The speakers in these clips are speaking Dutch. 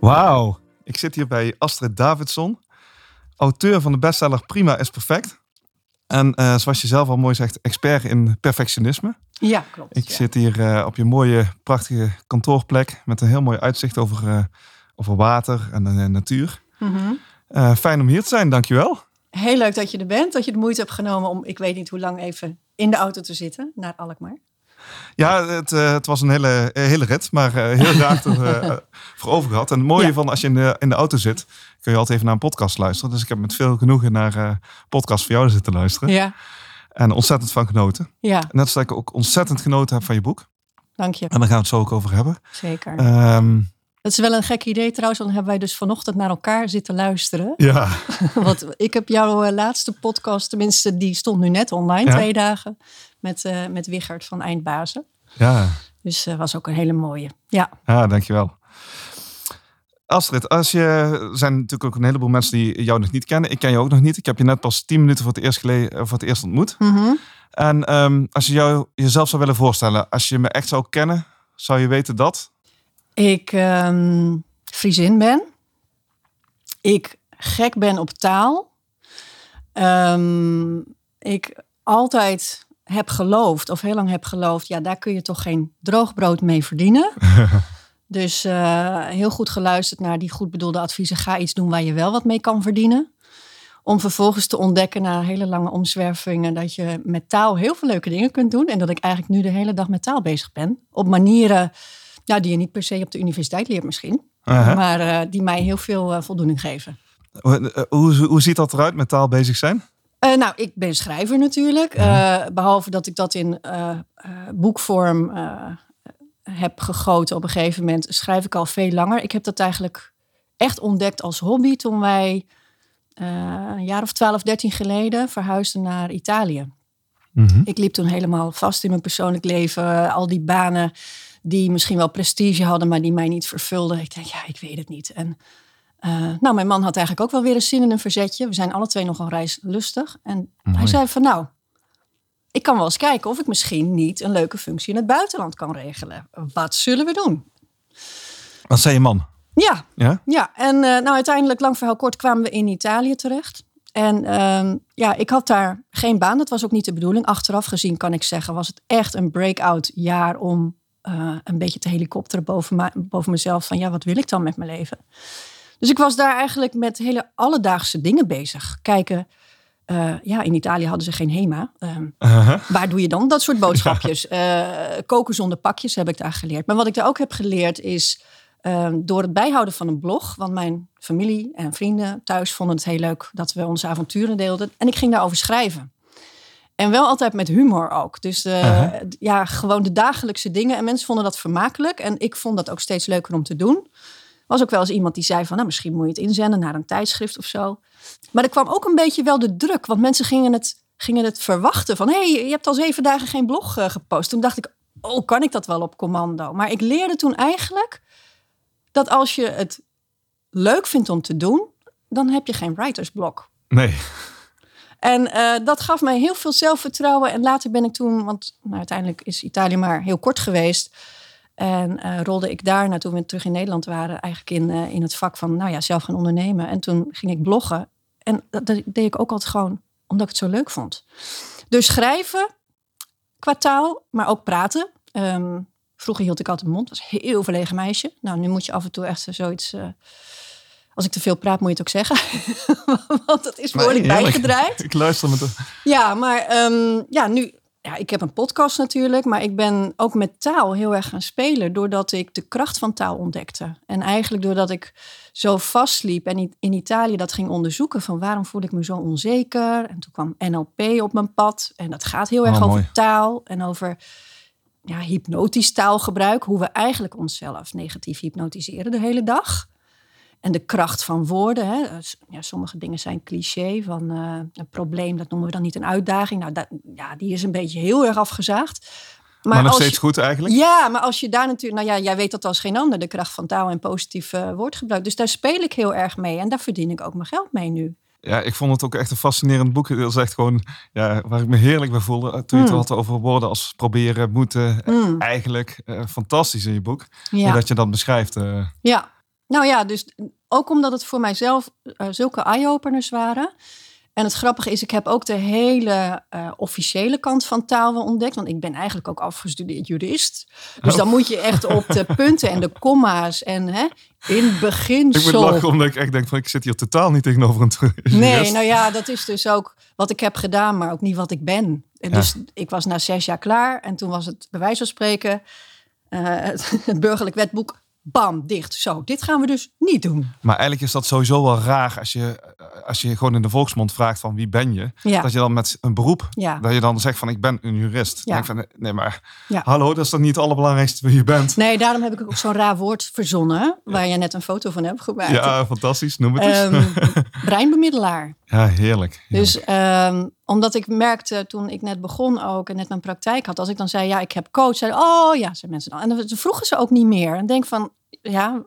Wauw, ik zit hier bij Astrid Davidson, auteur van de bestseller Prima is Perfect. En eh, zoals je zelf al mooi zegt, expert in perfectionisme. Ja, klopt. Ik ja. zit hier eh, op je mooie, prachtige kantoorplek met een heel mooi uitzicht over, eh, over water en de natuur. Mhm. Eh, fijn om hier te zijn, dankjewel. Heel leuk dat je er bent. Dat je de moeite hebt genomen om, ik weet niet hoe lang, even in de auto te zitten naar Alkmaar. Ja, het, eh, het was een hele, eh, hele rit, maar eh, heel graag voor over gehad. En het mooie Ja. van als je in de, in de auto zit, kun je altijd even naar een podcast luisteren. Dus ik heb met veel genoegen naar podcast van jou zitten luisteren. Ja, En ontzettend van genoten. ja, Net zoals ik ook ontzettend genoten heb van je boek. dank je. En daar gaan we het zo ook over hebben. Zeker. Ehm, Dat is wel een gek idee trouwens, want dan hebben wij dus vanochtend naar elkaar zitten luisteren. ja, Want ik heb jouw laatste podcast, tenminste die stond nu net online, Ja. twee dagen, met, eh met Wichert van Eindbazen. ja, Dus dat was ook een hele mooie. Ja, ja, dankjewel. Astrid, als je, er zijn natuurlijk ook een heleboel mensen die jou nog niet kennen. Ik ken je ook nog niet. Ik heb je net pas tien minuten voor het eerst, geleden, voor het eerst ontmoet. Mhm. En ehm, als je jou, jezelf zou willen voorstellen, als je me echt zou kennen, zou je weten dat? ik ehm Friesin ben. Ik gek ben op taal. Ehm, ik altijd heb geloofd, of heel lang heb geloofd, ja, daar kun je toch geen droogbrood mee verdienen. dus eh, heel goed geluisterd naar die goed bedoelde adviezen. Ga iets doen waar je wel wat mee kan verdienen. Om vervolgens te ontdekken na hele lange omzwervingen dat je met taal heel veel leuke dingen kunt doen. En dat ik eigenlijk nu de hele dag met taal bezig ben. Op manieren ja, die je niet per se op de universiteit leert misschien. Maar eh, die mij heel veel eh, voldoening geven. Hoe, hoe ziet dat eruit met taal bezig zijn? Eh, nou, ik ben schrijver natuurlijk. Eh, behalve dat ik dat in eh, boekvorm heb gegoten op een gegeven moment, schrijf ik al veel langer. Ik heb dat eigenlijk echt ontdekt als hobby toen wij een jaar of 12, 13 geleden verhuisden naar Italië. Mhm. Ik liep toen helemaal vast in mijn persoonlijk leven. Al die banen die misschien wel prestige hadden, maar die mij niet vervulden. Ik denk, ja, ik weet het niet. En eh, nou, mijn man had eigenlijk ook wel weer een zin in een verzetje. We zijn alle twee nogal reislustig. En hij zei van, nou, ik kan wel eens kijken of ik misschien niet een leuke functie in het buitenland kan regelen. Wat zullen we doen? Wat zei je man? Ja, Ja? ja, en eh, nou uiteindelijk, lang verhaal kort, kwamen we in Italië terecht. En ehm, ja, ik had daar geen baan. Dat was ook niet de bedoeling. Achteraf gezien kan ik zeggen, was het echt een breakout jaar om eh, een beetje te helikopteren boven, boven mezelf. Van ja, wat wil ik dan met mijn leven? Dus ik was daar eigenlijk met hele alledaagse dingen bezig. Kijken, eh, ja, in Italië hadden ze geen HEMA. Ehm, Uh-huh. Waar doe je dan dat soort boodschapjes? Eh, koken zonder pakjes heb ik daar geleerd. Maar wat ik daar ook heb geleerd is eh, door het bijhouden van een blog. Want mijn familie en vrienden thuis vonden het heel leuk dat we onze avonturen deelden. En ik ging daarover schrijven. En wel altijd met humor ook. Dus eh, Uh-huh. ja, gewoon de dagelijkse dingen. En mensen vonden dat vermakelijk. En ik vond dat ook steeds leuker om te doen. Was ook wel eens iemand die zei van, nou, misschien moet je het inzenden naar een tijdschrift of zo. Maar er kwam ook een beetje wel de druk, want mensen gingen het, gingen het verwachten van, hé, hey, je hebt al zeven dagen geen blog eh, gepost. Toen dacht ik, oh, kan ik dat wel op commando? Maar ik leerde toen eigenlijk dat als je het leuk vindt om te doen, dan heb je geen writersblok. Nee. En eh, dat gaf mij heel veel zelfvertrouwen. En later ben ik toen, want nou, uiteindelijk is Italië maar heel kort geweest. En eh, rolde ik daar, nou, toen we terug in Nederland waren, eigenlijk in, eh, in het vak van nou ja, zelf gaan ondernemen. En toen ging ik bloggen. En dat, dat deed ik ook altijd gewoon omdat ik het zo leuk vond. Dus schrijven qua taal, maar ook praten. Ehm, vroeger hield ik altijd mijn mond, was een heel verlegen meisje. Nou, nu moet je af en toe echt zoiets. eh, als ik te veel praat, moet je het ook zeggen. Want dat is behoorlijk bijgedraaid. Ik luister met de... Ja, maar ehm, ja, nu, ja, ik heb een podcast natuurlijk, maar ik ben ook met taal heel erg gaan spelen doordat ik de kracht van taal ontdekte. En eigenlijk doordat ik zo vastliep en in- in Italië dat ging onderzoeken van waarom voel ik me zo onzeker. En toen kwam NLP op mijn pad en dat gaat heel erg Oh, over mooi. taal en over ja, hypnotisch taalgebruik, hoe we eigenlijk onszelf negatief hypnotiseren de hele dag. En de kracht van woorden. Hè. Ja, sommige dingen zijn cliché. Van eh, een probleem, dat noemen we dan niet een uitdaging. Nou, dat, ja, die is een beetje heel erg afgezaagd. Maar, nog als steeds goed eigenlijk? Ja, maar als je daar natuurlijk... Nou ja, jij weet dat als geen ander, de kracht van taal en positief eh, woordgebruik. Dus daar speel ik heel erg mee. En daar verdien ik ook mijn geld mee nu. Ja, ik vond het ook echt een fascinerend boek. Het is echt gewoon ja, waar ik me heerlijk bij voelde. Toen je het Mm. had over woorden als proberen, moeten. eh, Mm. Eigenlijk eh, fantastisch in je boek. Ja. Hoe dat je dat beschrijft. eh. Ja, nou ja, dus ook omdat het voor mijzelf eh, zulke eye-openers waren. En het grappige is, ik heb ook de hele eh, officiële kant van taal wel ontdekt. Want ik ben eigenlijk ook afgestudeerd jurist. Dus Oh. dan moet je echt op de punten en de komma's en hè, in Ik moet beginsel. lachen omdat ik echt denk van ik zit hier totaal niet tegenover een Nee, jurist. nou ja, dat is dus ook wat ik heb gedaan, maar ook niet wat ik ben. En Ja. Dus ik was na zes jaar klaar en toen was het bij wijze van spreken eh, het, het burgerlijk wetboek. Bam, dicht. Zo, dit gaan we dus niet doen. Maar eigenlijk is dat sowieso wel raar als je, als je gewoon in de volksmond vraagt van wie ben je. Ja. Dat je dan met een beroep, Ja. dat je dan zegt van ik ben een jurist. Ja. Dan van nee maar hallo, dat is toch niet het allerbelangrijkste wie je bent? Nee, daarom heb ik ook zo'n raar woord verzonnen, waar je net een foto van hebt gemaakt. Ja, fantastisch. Noem het eens. Ehm, breinbemiddelaar. ja, heerlijk. Dus ehm, omdat ik merkte toen ik net begon ook en net mijn praktijk had, als ik dan zei ja, ik heb coach, zeiden oh ja, zijn mensen dan. En dan vroegen ze ook niet meer. En denk van ja,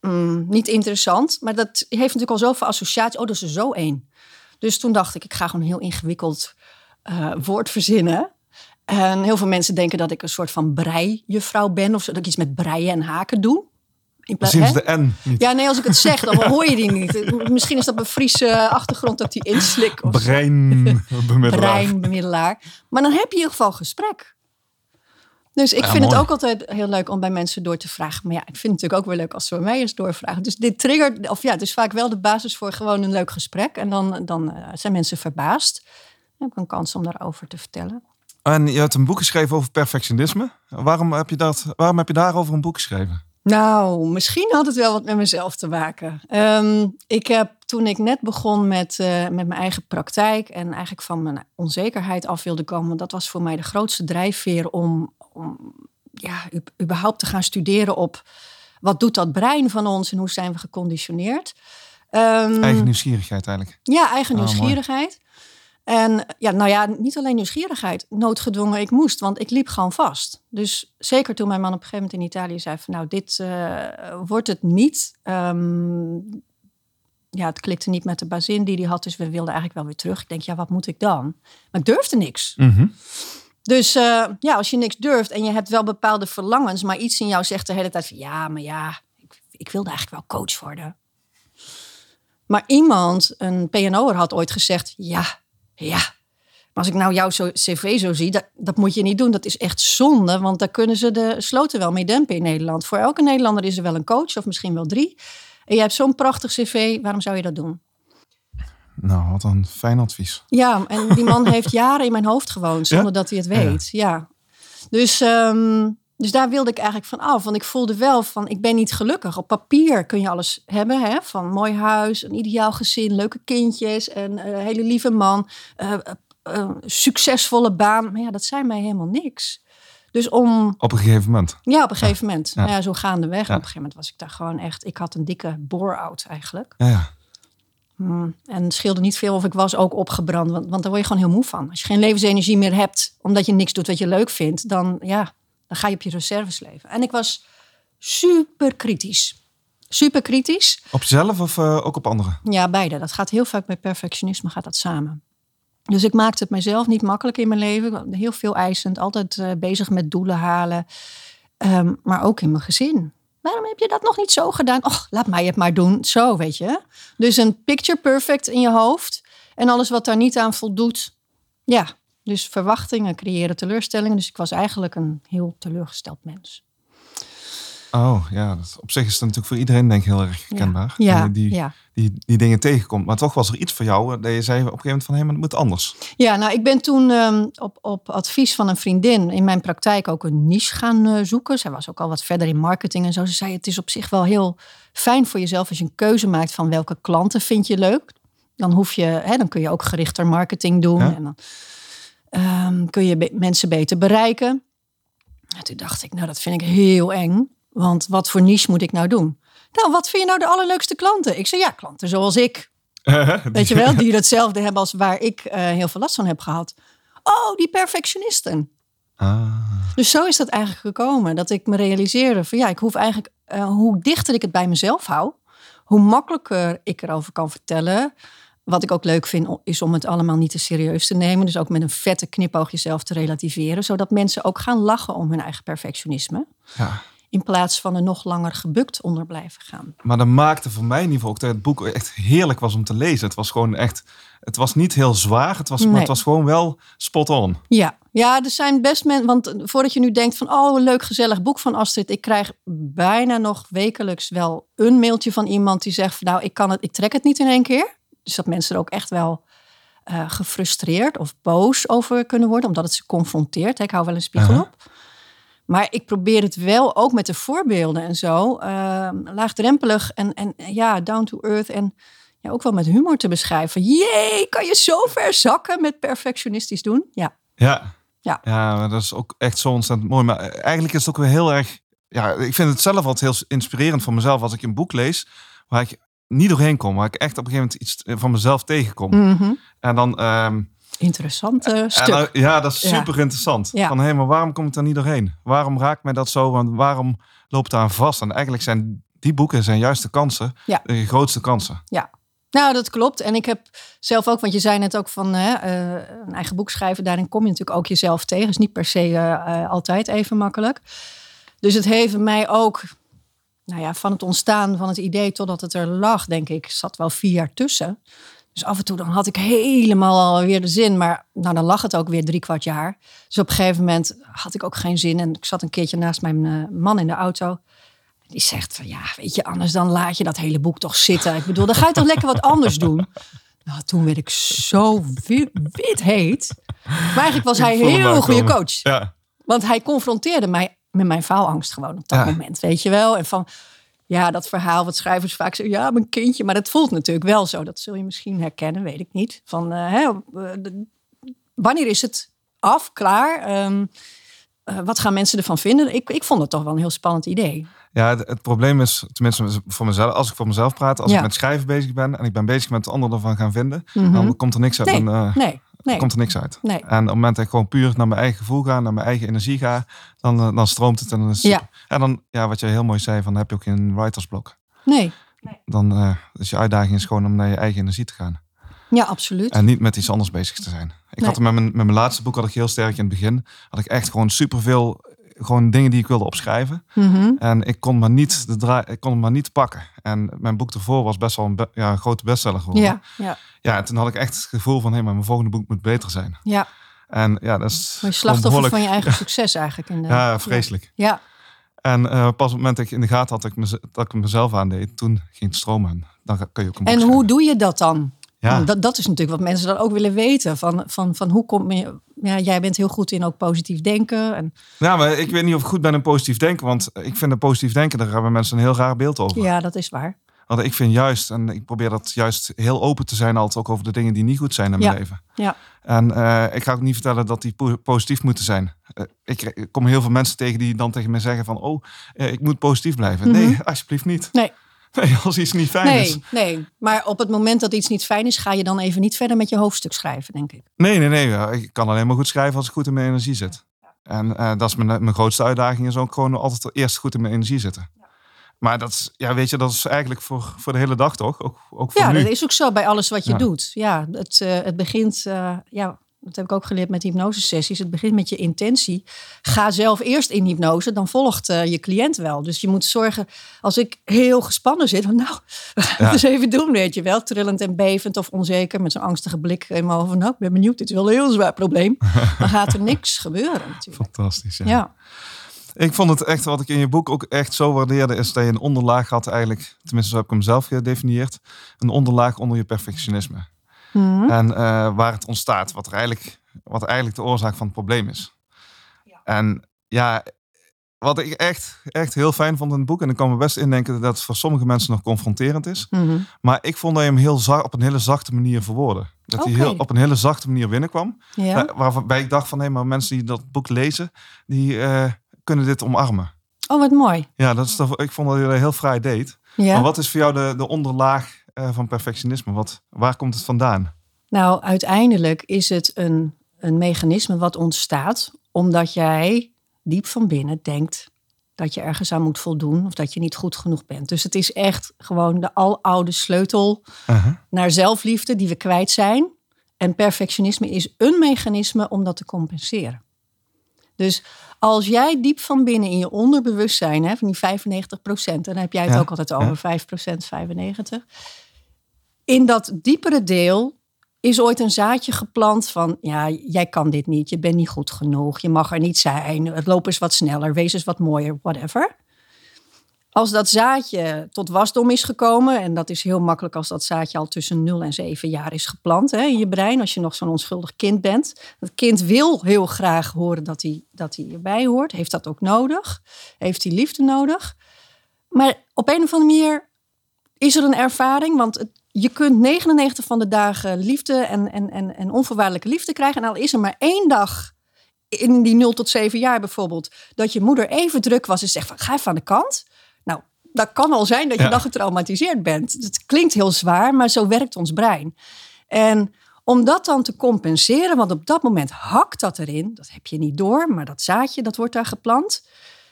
mm, niet interessant, maar dat heeft natuurlijk al zoveel associaties. Oh, dat is er zo één. Dus toen dacht ik, ik ga gewoon een heel ingewikkeld eh, woord verzinnen. En heel veel mensen denken dat ik een soort van breijuffrouw ben of dat ik iets met breien en haken doe. In plaats- Sinds de N niet. Ja, nee, als ik het zeg, dan hoor je die niet. Misschien is dat mijn Friese achtergrond dat die inslik. Breinbemiddelaar. breinbemiddelaar. Maar dan heb je in ieder geval gesprek. Dus ik Ja, vind het ook altijd heel leuk om bij mensen door te vragen. Maar ja, ik vind het natuurlijk ook weer leuk als ze bij mij eens doorvragen. Dus dit triggert, of ja, het is vaak wel de basis voor gewoon een leuk gesprek. En dan, dan eh, zijn mensen verbaasd. Dan heb ik een kans om daarover te vertellen. En je hebt een boek geschreven over perfectionisme. Waarom heb je, dat, waarom heb je daarover een boek geschreven? Nou, misschien had het wel wat met mezelf te maken. Ehm, ik heb toen ik net begon met, eh, met mijn eigen praktijk en eigenlijk van mijn onzekerheid af wilde komen, dat was voor mij de grootste drijfveer om, om ja, überhaupt te gaan studeren op wat doet dat brein van ons en hoe zijn we geconditioneerd. Ehm, Eigen nieuwsgierigheid eigenlijk. ja, eigen Ah, mooi. nieuwsgierigheid. En ja, nou ja, niet alleen nieuwsgierigheid, noodgedwongen, ik moest, want ik liep gewoon vast. Dus zeker toen mijn man op een gegeven moment in Italië zei van nou, dit eh, wordt het niet. Ehm, ja, het klikte niet met de bazin die hij had, dus we wilden eigenlijk wel weer terug. Ik denk, ja, wat moet ik dan? Maar ik durfde niks. Mhm. Dus eh, ja, als je niks durft en je hebt wel bepaalde verlangens, maar iets in jou zegt de hele tijd van ja, maar ja, ik, ik wilde eigenlijk wel coach worden. Maar iemand, een PNO'er, had ooit gezegd: ja, ja. Maar als ik nou jouw cv zo zie, dat, dat moet je niet doen. Dat is echt zonde, want daar kunnen ze de sloten wel mee dempen in Nederland. Voor elke Nederlander is er wel een coach, of misschien wel drie. En je hebt zo'n prachtig cv, waarom zou je dat doen? Nou, wat een fijn advies. Ja, en die man heeft jaren in mijn hoofd gewoond zonder Ja? dat hij het weet. Ja. Dus, ehm, dus daar wilde ik eigenlijk van af. Want ik voelde wel van, ik ben niet gelukkig. Op papier kun je alles hebben. Hè? Van een mooi huis, een ideaal gezin, leuke kindjes, een eh, hele lieve man, eh, eh, succesvolle baan. Maar ja, dat zijn mij helemaal niks. Dus om, Op een gegeven moment. ja, op een gegeven moment. Ja. Nou ja, zo gaandeweg. Op een gegeven moment was ik daar gewoon echt, ik had een dikke bore-out eigenlijk. Ja. Mm, En het scheelde niet veel of ik was ook opgebrand. Want, want daar word je gewoon heel moe van. Als je geen levensenergie meer hebt, omdat je niks doet wat je leuk vindt, dan, ja, dan ga je op je reserves leven. En ik was super kritisch. Super kritisch. Op jezelf of eh, ook op anderen? Ja, beide. Dat gaat heel vaak bij perfectionisme gaat dat samen. Dus ik maakte het mezelf niet makkelijk in mijn leven. Heel veel eisend, altijd eh, bezig met doelen halen. Ehm, maar ook in mijn gezin. Waarom heb je dat nog niet zo gedaan? Och, laat mij het maar doen. Zo, weet je. Dus een picture perfect in je hoofd. En alles wat daar niet aan voldoet. Ja, dus verwachtingen creëren teleurstellingen. Dus ik was eigenlijk een heel teleurgesteld mens. Oh ja, dat, op zich is het natuurlijk voor iedereen denk ik heel erg herkenbaar. Ja, Die, die, ja. die, die dingen tegenkomt. Maar toch was er iets voor jou eh, dat je zei op een gegeven moment van hé, maar het moet anders. Ja, nou, ik ben toen ehm, op, op advies van een vriendin in mijn praktijk ook een niche gaan eh, zoeken. Zij was ook al wat verder in marketing en zo. Ze zei: Het is op zich wel heel fijn voor jezelf als je een keuze maakt van welke klanten vind je leuk. Dan, hoef je, hè, dan kun je ook gerichter marketing doen. Ja. En dan ehm, kun je be- mensen beter bereiken. En toen dacht ik, nou, dat vind ik heel eng. Want wat voor niche moet ik nou doen? Nou, wat vind je nou de allerleukste klanten? Ik zei, ja, klanten zoals ik. Weet je wel, die hetzelfde hebben als waar ik uh, heel veel last van heb gehad. Oh, die perfectionisten. Ah. Dus zo is dat eigenlijk gekomen. Dat ik me realiseerde van ja, ik hoef eigenlijk, uh, hoe dichter ik het bij mezelf hou, hoe makkelijker ik erover kan vertellen. Wat ik ook leuk vind, is om het allemaal niet te serieus te nemen. Dus ook met een vette knipoog jezelf te relativeren. Zodat mensen ook gaan lachen om hun eigen perfectionisme. Ja. In plaats van er nog langer gebukt onder blijven gaan. Maar dat maakte voor mij in ieder geval ook dat het boek echt heerlijk was om te lezen. Het was gewoon echt, het was niet heel zwaar, het was, maar het was gewoon wel spot on. Ja, ja er zijn best mensen, want voordat je nu denkt van, oh, een leuk gezellig boek van Astrid. Ik krijg bijna nog wekelijks wel een mailtje van iemand die zegt, nou, ik kan het, ik trek het niet in één keer. Dus dat mensen er ook echt wel uh, gefrustreerd of boos over kunnen worden, omdat het ze confronteert. Ik hou wel een spiegel op. Maar ik probeer het wel ook met de voorbeelden en zo, uh, laagdrempelig en, en ja, down to earth en ja, ook wel met humor te beschrijven. Jee, kan je zo ver zakken met perfectionistisch doen? Ja. Ja. Ja. ja, dat is ook echt zo ontzettend mooi. Maar eigenlijk is het ook weer heel erg. Ja, ik vind het zelf altijd heel inspirerend voor mezelf als ik een boek lees waar ik niet doorheen kom, waar ik echt op een gegeven moment iets van mezelf tegenkom. Mhm. En dan. Um, Interessante stuk. ja, dat is super interessant. Ja. Van hé, maar waarom kom ik daar niet doorheen? Waarom raakt mij dat zo? Want waarom loopt daar aan vast? En eigenlijk zijn die boeken zijn juist de kansen, ja. de grootste kansen. Ja, nou, dat klopt. En ik heb zelf ook, want je zei net ook van hè, uh, een eigen boek schrijven, daarin kom je natuurlijk ook jezelf tegen. Is niet per se uh, altijd even makkelijk. Dus het heeft mij ook, nou ja, van het ontstaan van het idee totdat het er lag, denk ik, zat wel vier jaar tussen. Dus af en toe dan had ik helemaal alweer de zin. Maar nou, dan lag het ook weer drie kwart jaar. Dus op een gegeven moment had ik ook geen zin. En ik zat een keertje naast mijn uh, man in de auto. Die zegt van ja, weet je, anders dan laat je dat hele boek toch zitten. Ik bedoel, dan ga je toch lekker wat anders doen. Nou, toen werd ik zo wit, wit heet. Maar eigenlijk was hij een heel goede coach. Ja. Want hij confronteerde mij met mijn faalangst gewoon op dat moment, weet je wel. En van, ja, dat verhaal wat schrijvers vaak zeggen, ja, mijn kindje. Maar dat voelt natuurlijk wel zo. Dat zul je misschien herkennen, weet ik niet. Van, uh, hè, wanneer is het af, klaar? Um, uh, wat gaan mensen ervan vinden? Ik, ik vond het toch wel een heel spannend idee. Ja, het, probleem is, tenminste voor mezelf, als ik voor mezelf praat, als ik met schrijven bezig ben en ik ben bezig met anderen ervan gaan vinden, mm dan komt er niks uit. Nee, uh, nee, nee. komt er niks uit. Nee. En op het moment dat ik gewoon puur naar mijn eigen gevoel ga, naar mijn eigen energie ga, dan, uh, dan stroomt het en dan is ja. En dan, ja, wat je heel mooi zei, van heb je ook geen writersblok. Nee. nee. Dan uh, is je uitdaging is gewoon om naar je eigen energie te gaan. Ja, absoluut. En niet met iets anders bezig te zijn. Ik had met mijn, met mijn laatste boek had ik heel sterk in het begin. Had ik echt gewoon superveel gewoon dingen die ik wilde opschrijven. Mhm. En ik kon maar niet de draai, ik kon maar niet pakken. En mijn boek ervoor was best wel een, ja, een grote bestseller geworden. Ja, ja. ja, en toen had ik echt het gevoel van, hé, maar mijn volgende boek moet beter zijn. Ja. En ja, dat is. Maar je slachtoffer van je eigen succes eigenlijk. In de, ja, vreselijk. Ja. En uh, pas op het moment dat ik in de gaten had dat ik, me, dat ik mezelf aandeed, toen ging het stromen. En dan kun je ook een En hoe doe je dat dan? Ja. Dat, dat is natuurlijk wat mensen dan ook willen weten. Van, van, van hoe kom je. Ja, jij bent heel goed in ook positief denken. En... Ja, maar ik weet niet of ik goed ben in positief denken. Want ik vind dat positief denken, daar hebben mensen een heel raar beeld over. Ja, dat is waar. Want ik vind juist, en ik probeer dat juist heel open te zijn, altijd ook over de dingen die niet goed zijn in mijn leven. Ja. En uh, ik ga ook niet vertellen dat die positief moeten zijn. Uh, ik, kom heel veel mensen tegen die dan tegen mij zeggen van, oh, uh, ik moet positief blijven. Mm -hmm. Nee, alsjeblieft niet. Nee. Nee, als iets niet fijn nee, is. Nee, maar op het moment dat iets niet fijn is, ga je dan even niet verder met je hoofdstuk schrijven, denk ik. Nee, nee, nee. Ik kan alleen maar goed schrijven als ik goed in mijn energie zit. En uh, dat is mijn, mijn grootste uitdaging, is ook gewoon altijd eerst goed in mijn energie zitten. Maar dat is, ja, weet je, dat is eigenlijk voor, voor de hele dag toch? Ook, ook voor ja, nu. dat is ook zo bij alles wat je doet. Ja, het, uh, het begint, uh, ja, dat heb ik ook geleerd met hypnosesessies. Het begint met je intentie. Ga zelf eerst in hypnose, dan volgt uh, je cliënt wel. Dus je moet zorgen, als ik heel gespannen zit, van nou, ja. eens even doen, weet je wel. Trillend en bevend of onzeker, met zo'n angstige blik mijn van nou, ik ben benieuwd, dit is wel een heel zwaar probleem. Dan gaat er niks gebeuren natuurlijk. Fantastisch, ja. ja. Ik vond het echt, wat ik in je boek ook echt zo waardeerde, is dat je een onderlaag had eigenlijk, tenminste zo heb ik hem zelf gedefinieerd, een onderlaag onder je perfectionisme. Hmm. En uh, waar het ontstaat, wat, er eigenlijk, wat eigenlijk de oorzaak van het probleem is. Ja. En ja, wat ik echt, echt heel fijn vond in het boek, en ik kan me best indenken dat het voor sommige mensen nog confronterend is. Hmm. Maar ik vond dat je hem heel op een hele zachte manier verwoordde. Dat okay. hij heel, op een hele zachte manier binnenkwam. Ja. Waar, waarbij ik dacht van, nee, maar mensen die dat boek lezen, die uh, kunnen dit omarmen. Oh, wat mooi. Ja, dat is ik vond dat je dat heel vrij deed. Ja. Maar wat is voor jou de, de onderlaag eh, van perfectionisme? Wat, waar komt het vandaan? Nou, uiteindelijk is het een, een mechanisme wat ontstaat omdat jij diep van binnen denkt dat je ergens aan moet voldoen of dat je niet goed genoeg bent. Dus het is echt gewoon de aloude sleutel Uh-huh. naar zelfliefde die we kwijt zijn. En perfectionisme is een mechanisme om dat te compenseren. Dus als jij diep van binnen in je onderbewustzijn, hè, van die 95 procent, dan heb jij het Ja, ook altijd over ja. 5 procent, 95. In dat diepere deel is ooit een zaadje geplant van, ja, jij kan dit niet, je bent niet goed genoeg, je mag er niet zijn, loop eens wat sneller, wees eens wat mooier, whatever. Als dat zaadje tot wasdom is gekomen, en dat is heel makkelijk als dat zaadje al tussen 0 en 7 jaar is geplant hè, in je brein, als je nog zo'n onschuldig kind bent. Dat kind wil heel graag horen dat hij, dat hij erbij hoort, heeft dat ook nodig, heeft hij liefde nodig. Maar op een of andere manier is er een ervaring, want het, je kunt 99 van de dagen liefde en, en, en, en onvoorwaardelijke liefde krijgen. En al is er maar één dag in die 0 tot 7 jaar bijvoorbeeld, dat je moeder even druk was en zegt van ga even aan de kant. Nou, dat kan wel zijn dat je Ja. dan getraumatiseerd bent. Het klinkt heel zwaar, maar zo werkt ons brein. En om dat dan te compenseren, want op dat moment hakt dat erin, dat heb je niet door, maar dat zaadje dat wordt daar geplant.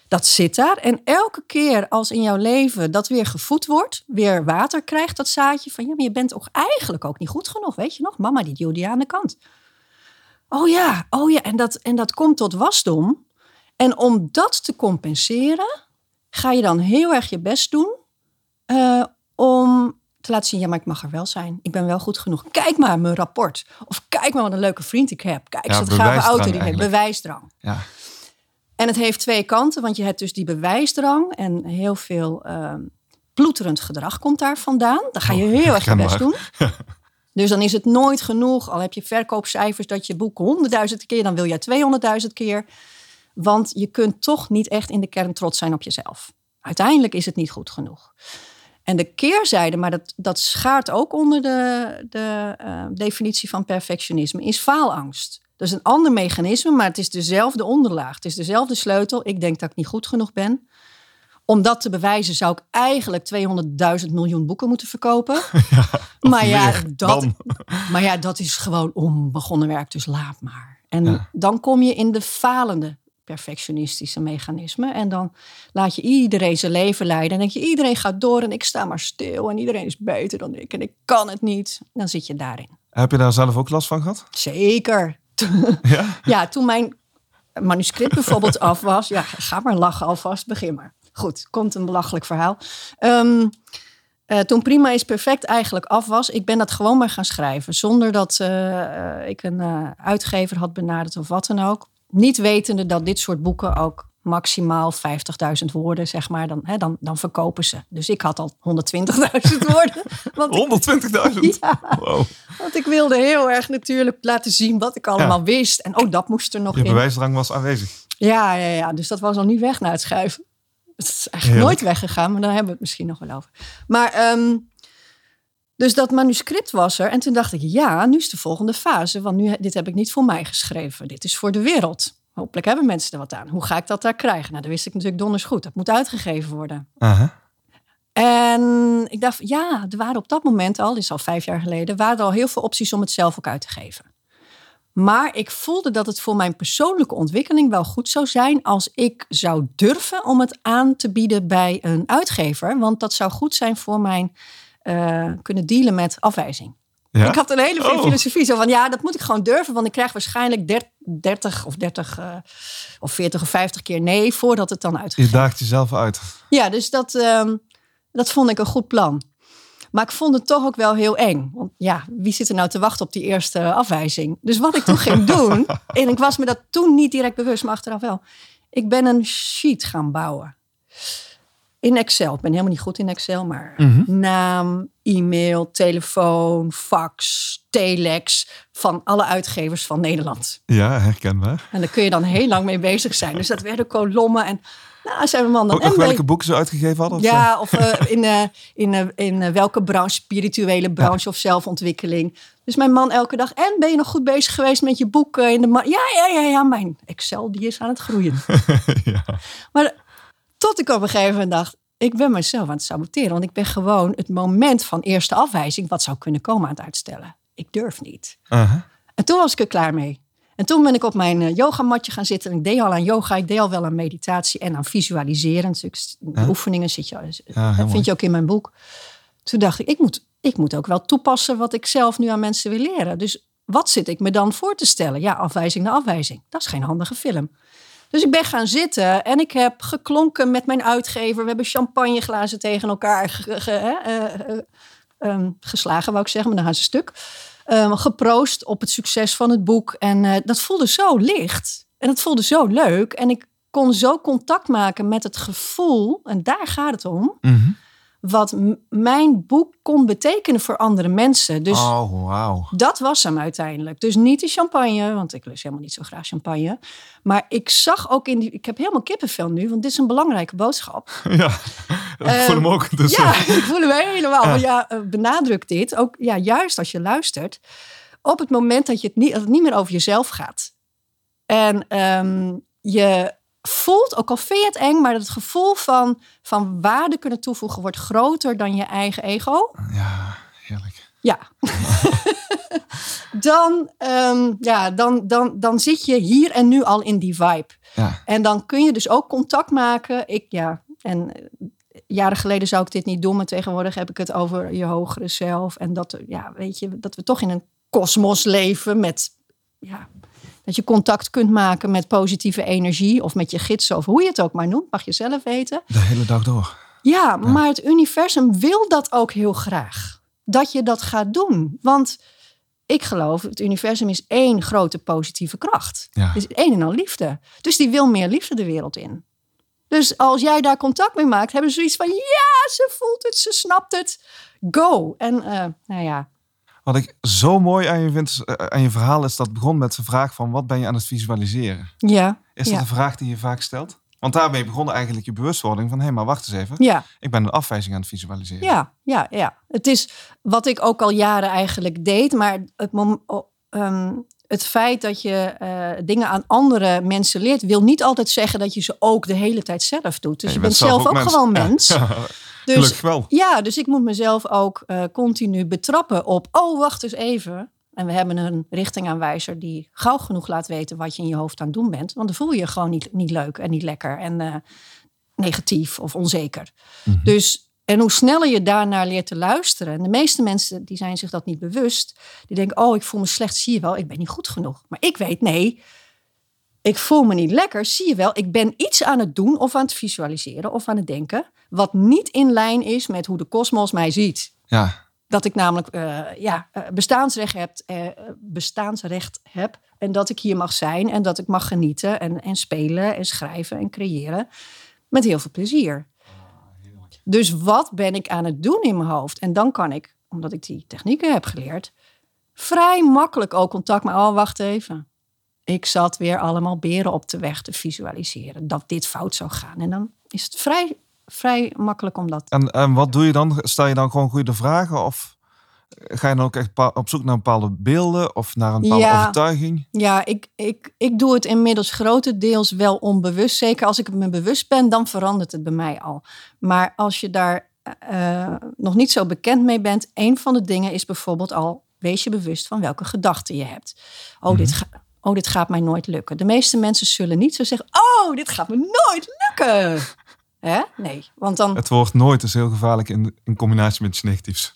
Dat zit daar. En elke keer als in jouw leven dat weer gevoed wordt, weer water krijgt, dat zaadje van ja, maar je bent toch eigenlijk ook niet goed genoeg, weet je nog? Mama die duwde je aan de kant. Oh ja, oh ja, en dat, en dat komt tot wasdom. En om dat te compenseren, ga je dan heel erg je best doen eh, om te laten zien, ja, maar ik mag er wel zijn. Ik ben wel goed genoeg. Kijk maar mijn rapport. Of kijk maar wat een leuke vriend ik heb. Kijk Ja, wat gave auto die eigenlijk. Bewijsdrang. Ja. En het heeft twee kanten, want je hebt dus die bewijsdrang en heel veel ehm ploeterend gedrag komt daar vandaan. Dan ga je Oh, heel erg je best doen. Dus dan is het nooit genoeg. Al heb je verkoopcijfers dat je boek honderdduizend keer, dan wil jij 200.000 keer. Want je kunt toch niet echt in de kern trots zijn op jezelf. Uiteindelijk is het niet goed genoeg. En de keerzijde, maar dat, dat schaart ook onder de, de eh, definitie van perfectionisme, is faalangst. Dat is een ander mechanisme, maar het is dezelfde onderlaag. Het is dezelfde sleutel. Ik denk dat ik niet goed genoeg ben. Om dat te bewijzen zou ik eigenlijk 200.000 miljoen boeken moeten verkopen. maar, ja, dat, maar ja, dat is gewoon onbegonnen werk, dus laat maar. En Ja. dan kom je in de falende perfectionistische mechanisme. En dan laat je iedereen zijn leven leiden. En denk je, iedereen gaat door en ik sta maar stil. En iedereen is beter dan ik en ik kan het niet. Dan zit je daarin. Heb je daar zelf ook last van gehad? Zeker. Ja? Ja, toen mijn manuscript bijvoorbeeld af was. Ja, ga maar lachen alvast, begin maar. Goed, komt een belachelijk verhaal. Ehm, eh, toen Prima is Perfect eigenlijk af was, ik ben dat gewoon maar gaan schrijven. Zonder dat eh, eh, ik een uitgever had benaderd of wat dan ook. Niet wetende dat dit soort boeken ook maximaal 50.000 woorden, zeg maar, dan, hè, dan, dan verkopen ze. Dus ik had al 120.000 woorden. Want ik, 120.000? Ja. Wow. want ik wilde heel erg natuurlijk laten zien wat ik allemaal wist. En ook dat moest er nog Je in. bewijsdrang was aanwezig. Ja, ja, ja, dus dat was al niet weg na het schrijven. Het is eigenlijk Heerlijk. nooit weggegaan, maar daar hebben we het misschien nog wel over. Maar, ehm, dus dat manuscript was er. En toen dacht ik, ja, nu is de volgende fase. Want nu, dit heb ik niet voor mij geschreven. Dit is voor de wereld. Hopelijk hebben mensen er wat aan. Hoe ga ik dat daar krijgen? Nou, dat wist ik natuurlijk donders goed. Dat moet uitgegeven worden. Aha. En ik dacht, ja, er waren op dat moment al, dit is al vijf jaar geleden, waren er al heel veel opties om het zelf ook uit te geven. Maar ik voelde dat het voor mijn persoonlijke ontwikkeling wel goed zou zijn als ik zou durven om het aan te bieden bij een uitgever. Want dat zou goed zijn voor mijn eh, kunnen dealen met afwijzing. Ja? Ik had een hele Oh. filosofie zo van ja, dat moet ik gewoon durven, want ik krijg waarschijnlijk 30 of 30 eh, of 40 of 50 keer nee voordat het dan Je uitgegeven daagt jezelf uit. ja, dus dat, ehm, dat vond ik een goed plan. Maar ik vond het toch ook wel heel eng. Want ja, wie zit er nou te wachten op die eerste afwijzing? Dus wat ik toen ging doen, en ik was me dat toen niet direct bewust, maar achteraf wel. Ik ben een sheet gaan bouwen. In Excel. Ik ben helemaal niet goed in Excel, maar naam, e-mail, telefoon, fax, telex van alle uitgevers van Nederland. Ja, herkenbaar. En daar kun je dan heel lang mee bezig zijn. Dus dat werden kolommen en nou, zei mijn man dan. Ook nog welke boeken ze uitgegeven hadden? Of zo? ja, of eh, in, eh, in, eh, in welke branche, spirituele branche of zelfontwikkeling. Dus mijn man elke dag. En ben je nog goed bezig geweest met je boeken in de Ja, ja, ja, ja. Mijn Excel die is aan het groeien. ja. Maar Tot ik op een gegeven moment dacht, ik ben mezelf aan het saboteren. Want ik ben gewoon het moment van eerste afwijzing, wat zou kunnen komen, aan het uitstellen. Ik durf niet. En toen was ik er klaar mee. En toen ben ik op mijn eh, yogamatje gaan zitten. En ik deed al aan yoga, ik deed al wel aan meditatie en aan visualiseren. Natuurlijk, Ja. oefeningen zit je, Ja, dat mooi. vind je ook in mijn boek. Toen dacht ik, ik moet, ik moet ook wel toepassen wat ik zelf nu aan mensen wil leren. Dus wat zit ik me dan voor te stellen? Ja, afwijzing na afwijzing. Dat is geen handige film. Dus ik ben gaan zitten en ik heb geklonken met mijn uitgever. We hebben champagneglazen tegen elkaar ge- ge- hè, eh, eh, ehm, geslagen, wou ik zeggen, maar dan gaan ze stuk. Ehm, geproost op het succes van het boek. En eh, dat voelde zo licht. En het voelde zo leuk. En ik kon zo contact maken met het gevoel, en daar gaat het om, Mhm. wat mijn boek kon betekenen voor andere mensen. Dus Oh, wauw. dat was hem uiteindelijk. Dus niet de champagne, want ik lust helemaal niet zo graag champagne. Maar ik zag ook in die. Ik heb helemaal kippenvel nu, want dit is een belangrijke boodschap. Ja, ik voel hem ook. Dus, ja, eh, ik voel hem helemaal. Maar ja, eh, benadruk dit. Ook ja, juist als je luistert. Op het moment dat, je het, niet, dat het niet meer over jezelf gaat. En ehm, je voelt, ook al vind je het eng, maar het gevoel van, van waarde kunnen toevoegen wordt groter dan je eigen ego. ja, heerlijk. Ja. dan, ehm, ja, dan, dan, dan zit je hier en nu al in die vibe. Ja, En dan kun je dus ook contact maken. Ik, ja, en jaren geleden zou ik dit niet doen, maar tegenwoordig heb ik het over je hogere zelf. En dat, er- ja, weet je, dat we toch in een kosmos leven met, ja, dat je contact kunt maken met positieve energie of met je gidsen of hoe je het ook maar noemt, mag je zelf weten. de hele dag door. Ja, maar het universum wil dat ook heel graag. Dat je dat gaat doen. Want ik geloof, het universum is één grote positieve kracht. Ja. Het is één en al liefde. Dus die wil meer liefde de wereld in. Dus als jij daar contact mee maakt, hebben ze zoiets van... Ja, ze voelt het, ze snapt het. Go. En eh, nou ja, Wat ik zo mooi aan je vind, eh, aan je verhaal is dat het begon met de vraag van wat ben je aan het visualiseren? ja, Is ja, dat een vraag die je vaak stelt? Want daarmee begon eigenlijk je bewustwording van hé, maar wacht eens even. ja. Ik ben een afwijzing aan het visualiseren. Ja, ja, ja. Het is wat ik ook al jaren eigenlijk deed. Maar het, mom- o- ehm, het feit dat je eh, dingen aan andere mensen leert, wil niet altijd zeggen dat je ze ook de hele tijd zelf doet. Dus je, bent zelf ook, mens. gewoon mens. ja, Dus gelukkig wel. ja, dus ik moet mezelf ook eh, continu betrappen op. Oh, wacht eens even. En we hebben een richtingaanwijzer die gauw genoeg laat weten wat je in je hoofd aan het doen bent. Want dan voel je je gewoon niet, niet leuk en niet lekker en eh, negatief of onzeker. Mhm. Dus, en hoe sneller je daarnaar leert te luisteren. En de meeste mensen die zijn zich dat niet bewust. Die denken, oh, ik voel me slecht. Zie je wel, ik ben niet goed genoeg. Maar ik weet, nee, ik voel me niet lekker. Zie je wel, ik ben iets aan het doen of aan het visualiseren of aan het denken. Wat niet in lijn is met hoe de kosmos mij ziet. Ja, Dat ik namelijk eh, ja, eh, bestaansrecht, heb, eh, bestaansrecht heb. En dat ik hier mag zijn en dat ik mag genieten en, en spelen en schrijven en creëren. Met heel veel plezier. Dus wat ben ik aan het doen in mijn hoofd? En dan kan ik, omdat ik die technieken heb geleerd, vrij makkelijk ook contact met. Oh, wacht even. Ik zat weer allemaal beren op de weg te visualiseren. Dat dit fout zou gaan. En dan is het vrij, vrij makkelijk om dat en, en wat doe je dan? Stel je dan gewoon goede vragen? Of ga je dan ook echt op zoek naar bepaalde beelden of naar een bepaalde Ja. overtuiging? Ja, ik, ik, ik doe het inmiddels grotendeels wel onbewust. Zeker als ik het me bewust ben, dan verandert het bij mij al. Maar als je daar eh, nog niet zo bekend mee bent, een van de dingen is bijvoorbeeld al, wees je bewust van welke gedachten je hebt. Oh, dit, ga, oh dit gaat mij nooit lukken. De meeste mensen zullen niet zo zeggen, oh, dit gaat me nooit lukken. Hè? Nee, want dan... Het woord nooit is heel gevaarlijk in, in combinatie met iets negatiefs.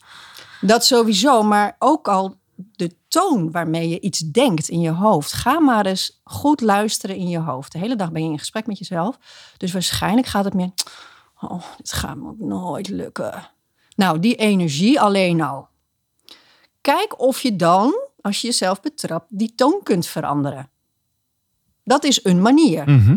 Dat sowieso, maar ook al de toon waarmee je iets denkt in je hoofd. Ga maar eens goed luisteren in je hoofd. De hele dag ben je in gesprek met jezelf. Dus waarschijnlijk gaat het meer. Oh, dit gaat me ook nooit lukken. Nou, die energie alleen al. Kijk of je dan, als je jezelf betrapt, die toon kunt veranderen. Dat is een manier. Mhm.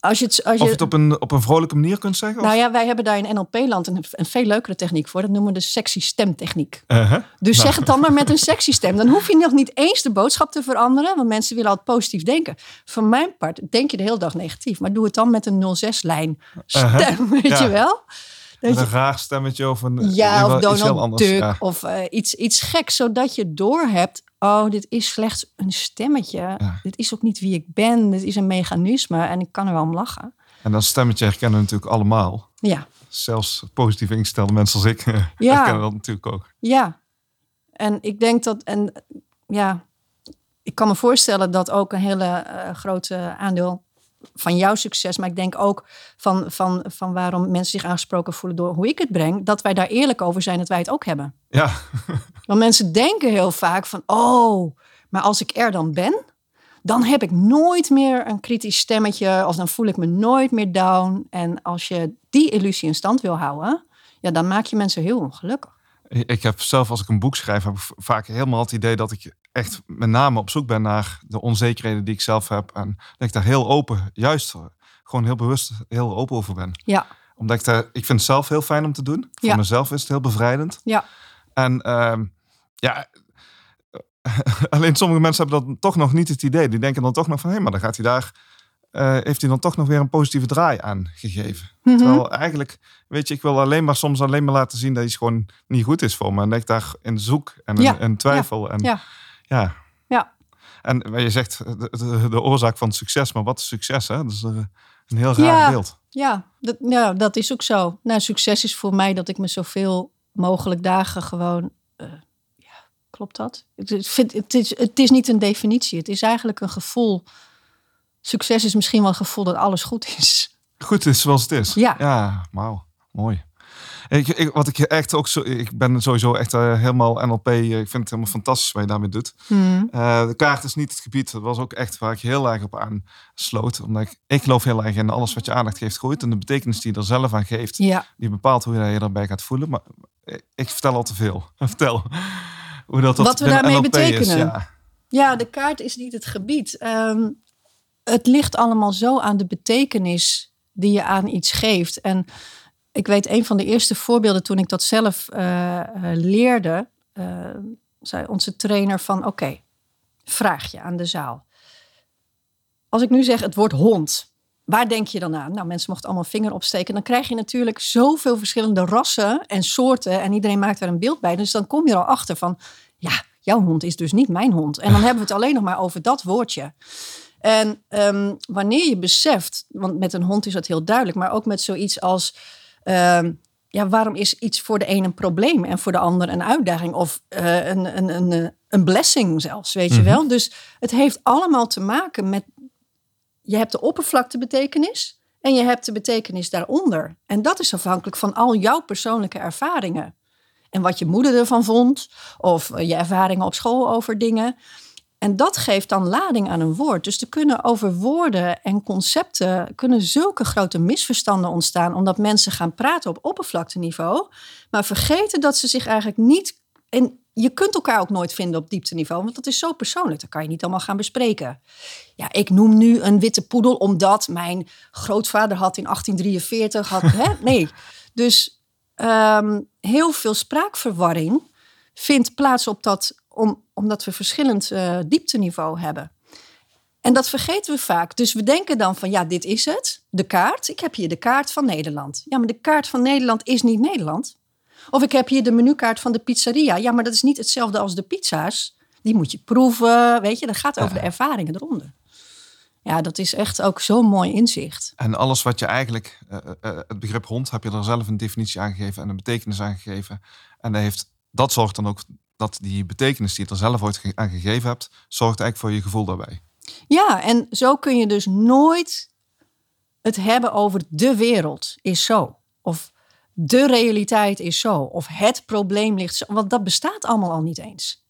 Als je het, als Of je, het op een, op een vrolijke manier kunt zeggen? nou of? ja, wij hebben daar in NLP-land een, een veel leukere techniek voor. Dat noemen we de sexy stemtechniek. Uh-huh. Dus Nou. zeg het dan maar met een sexy stem. Dan hoef je nog niet eens de boodschap te veranderen. Want mensen willen altijd positief denken. Van mijn part denk je de hele dag negatief. Maar doe het dan met een 06-lijn stem, Uh-huh. weet Ja. je wel? Met een raar stemmetje of een ja, of of iets heel Donald anders. Duck Ja. of eh, iets, iets geks. Zodat je doorhebt, oh, dit is slechts een stemmetje. Ja. Dit is ook niet wie ik ben. Dit is een mechanisme en ik kan er wel om lachen. En dat stemmetje herkennen we natuurlijk allemaal. Ja, Zelfs positief ingestelde mensen als ik Ja. herkennen dat natuurlijk ook. ja. En ik denk dat, en ja, ik kan me voorstellen dat ook een hele eh, grote aandeel van jouw succes, maar ik denk ook van, van, van waarom mensen zich aangesproken voelen door hoe ik het breng, dat wij daar eerlijk over zijn dat wij het ook hebben. Ja, Want mensen denken heel vaak van, oh, maar als ik er dan ben, dan heb ik nooit meer een kritisch stemmetje of dan voel ik me nooit meer down. En als je die illusie in stand wil houden, ja, dan maak je mensen heel ongelukkig. Ik heb zelf als ik een boek schrijf, heb ik vaak helemaal het idee dat ik echt met name op zoek ben naar de onzekerheden die ik zelf heb. En dat ik daar heel open, juist gewoon heel bewust heel open over ben. Ja, Omdat ik daar, ik vind het zelf heel fijn om te doen. Voor Ja. mezelf is het heel bevrijdend. ja, En ehm, ja, alleen sommige mensen hebben dan toch nog niet het idee. Die denken dan toch nog van, hé, maar dan gaat hij daar, eh, heeft hij dan toch nog weer een positieve draai aan gegeven. Mhm. Terwijl eigenlijk, weet je, ik wil alleen maar soms alleen maar laten zien dat iets gewoon niet goed is voor me. En dat ik daar in zoek en in, Ja, in twijfel. En, ja. ja. Ja. En je zegt de, de, de oorzaak van succes, maar wat is succes? Hè? Dat is er een heel raar Ja. beeld. ja, dat, ja, dat is ook zo. Nou, succes is voor mij dat ik me zoveel mogelijk dagen gewoon. eh, ja, klopt dat? Is, vind- het, is, het is niet een definitie. Het is eigenlijk een gevoel. Succes is misschien wel een gevoel dat alles goed is. Goed is zoals het is. Ja. Ja, wauw. Mooi. Ik, ik, wat ik echt ook zo... Ik ben sowieso echt eh, helemaal NLP. eh, Ik vind het helemaal fantastisch wat je daarmee doet. Hmm. Eh, de kaart is niet het gebied. Dat was ook echt waar ik heel erg op aansloot. Omdat ik, ik geloof heel erg in alles wat je aandacht geeft groeit. En de betekenis die je er zelf aan geeft. Ja, Die bepaalt hoe je je erbij gaat voelen. Maar ik, vertel al te veel. Vertel hoe dat, dat Wat we daarmee NLP is. betekenen. Ja. Ja, de kaart is niet het gebied. Ehm, het ligt allemaal zo aan de betekenis die je aan iets geeft. En ik weet een van de eerste voorbeelden toen ik dat zelf eh, eh, leerde, eh, zei onze trainer van oké, vraag je aan de zaal. Als ik nu zeg het woord hond, waar denk je dan aan? Nou, mensen mochten allemaal vinger opsteken. Dan krijg je natuurlijk zoveel verschillende rassen en soorten en iedereen maakt daar een beeld bij. Dus dan kom je er al achter van, ja, jouw hond is dus niet mijn hond. En dan hebben we het alleen nog maar over dat woordje. En ehm, wanneer je beseft, want met een hond is dat heel duidelijk, maar ook met zoiets als, ehm, ja, waarom is iets voor de een een probleem en voor de ander een uitdaging of eh, een, een, een, eh, een blessing zelfs, weet je wel? Dus het heeft allemaal te maken met, je hebt de oppervlaktebetekenis en je hebt de betekenis daaronder. En dat is afhankelijk van al jouw persoonlijke ervaringen. En wat je moeder ervan vond, of eh, je ervaringen op school over dingen. En dat geeft dan lading aan een woord. Dus er kunnen over woorden en concepten kunnen zulke grote misverstanden ontstaan, omdat mensen gaan praten op oppervlakteniveau, maar vergeten dat ze zich eigenlijk niet. En je kunt elkaar ook nooit vinden op diepteniveau, want dat is zo persoonlijk. Dat kan je niet allemaal gaan bespreken. Ja, ik noem nu een witte poedel omdat mijn grootvader had in 1843 had. Hè? Nee, dus ehm, heel veel spraakverwarring vindt plaats op dat, om, omdat we verschillend eh, diepteniveau hebben. En dat vergeten we vaak. Dus we denken dan van ja, dit is het, de kaart. Ik heb hier de kaart van Nederland. Ja, maar de kaart van Nederland is niet Nederland. Of ik heb hier de menukaart van de pizzeria. Ja, maar dat is niet hetzelfde als de pizza's. Die moet je proeven, weet je. Dat gaat over de ervaringen eronder. Ja, dat is echt ook zo'n mooi inzicht. En alles wat je eigenlijk, eh, eh, het begrip hond, heb je er zelf een definitie aan gegeven en een betekenis aan gegeven. En dat, heeft, dat zorgt dan ook dat die betekenis die je er zelf ooit aan gegeven hebt, zorgt eigenlijk voor je gevoel daarbij. Ja, en zo kun je dus nooit het hebben over de wereld is zo. Of de realiteit is zo. Of het probleem ligt zo. Want dat bestaat allemaal al niet eens.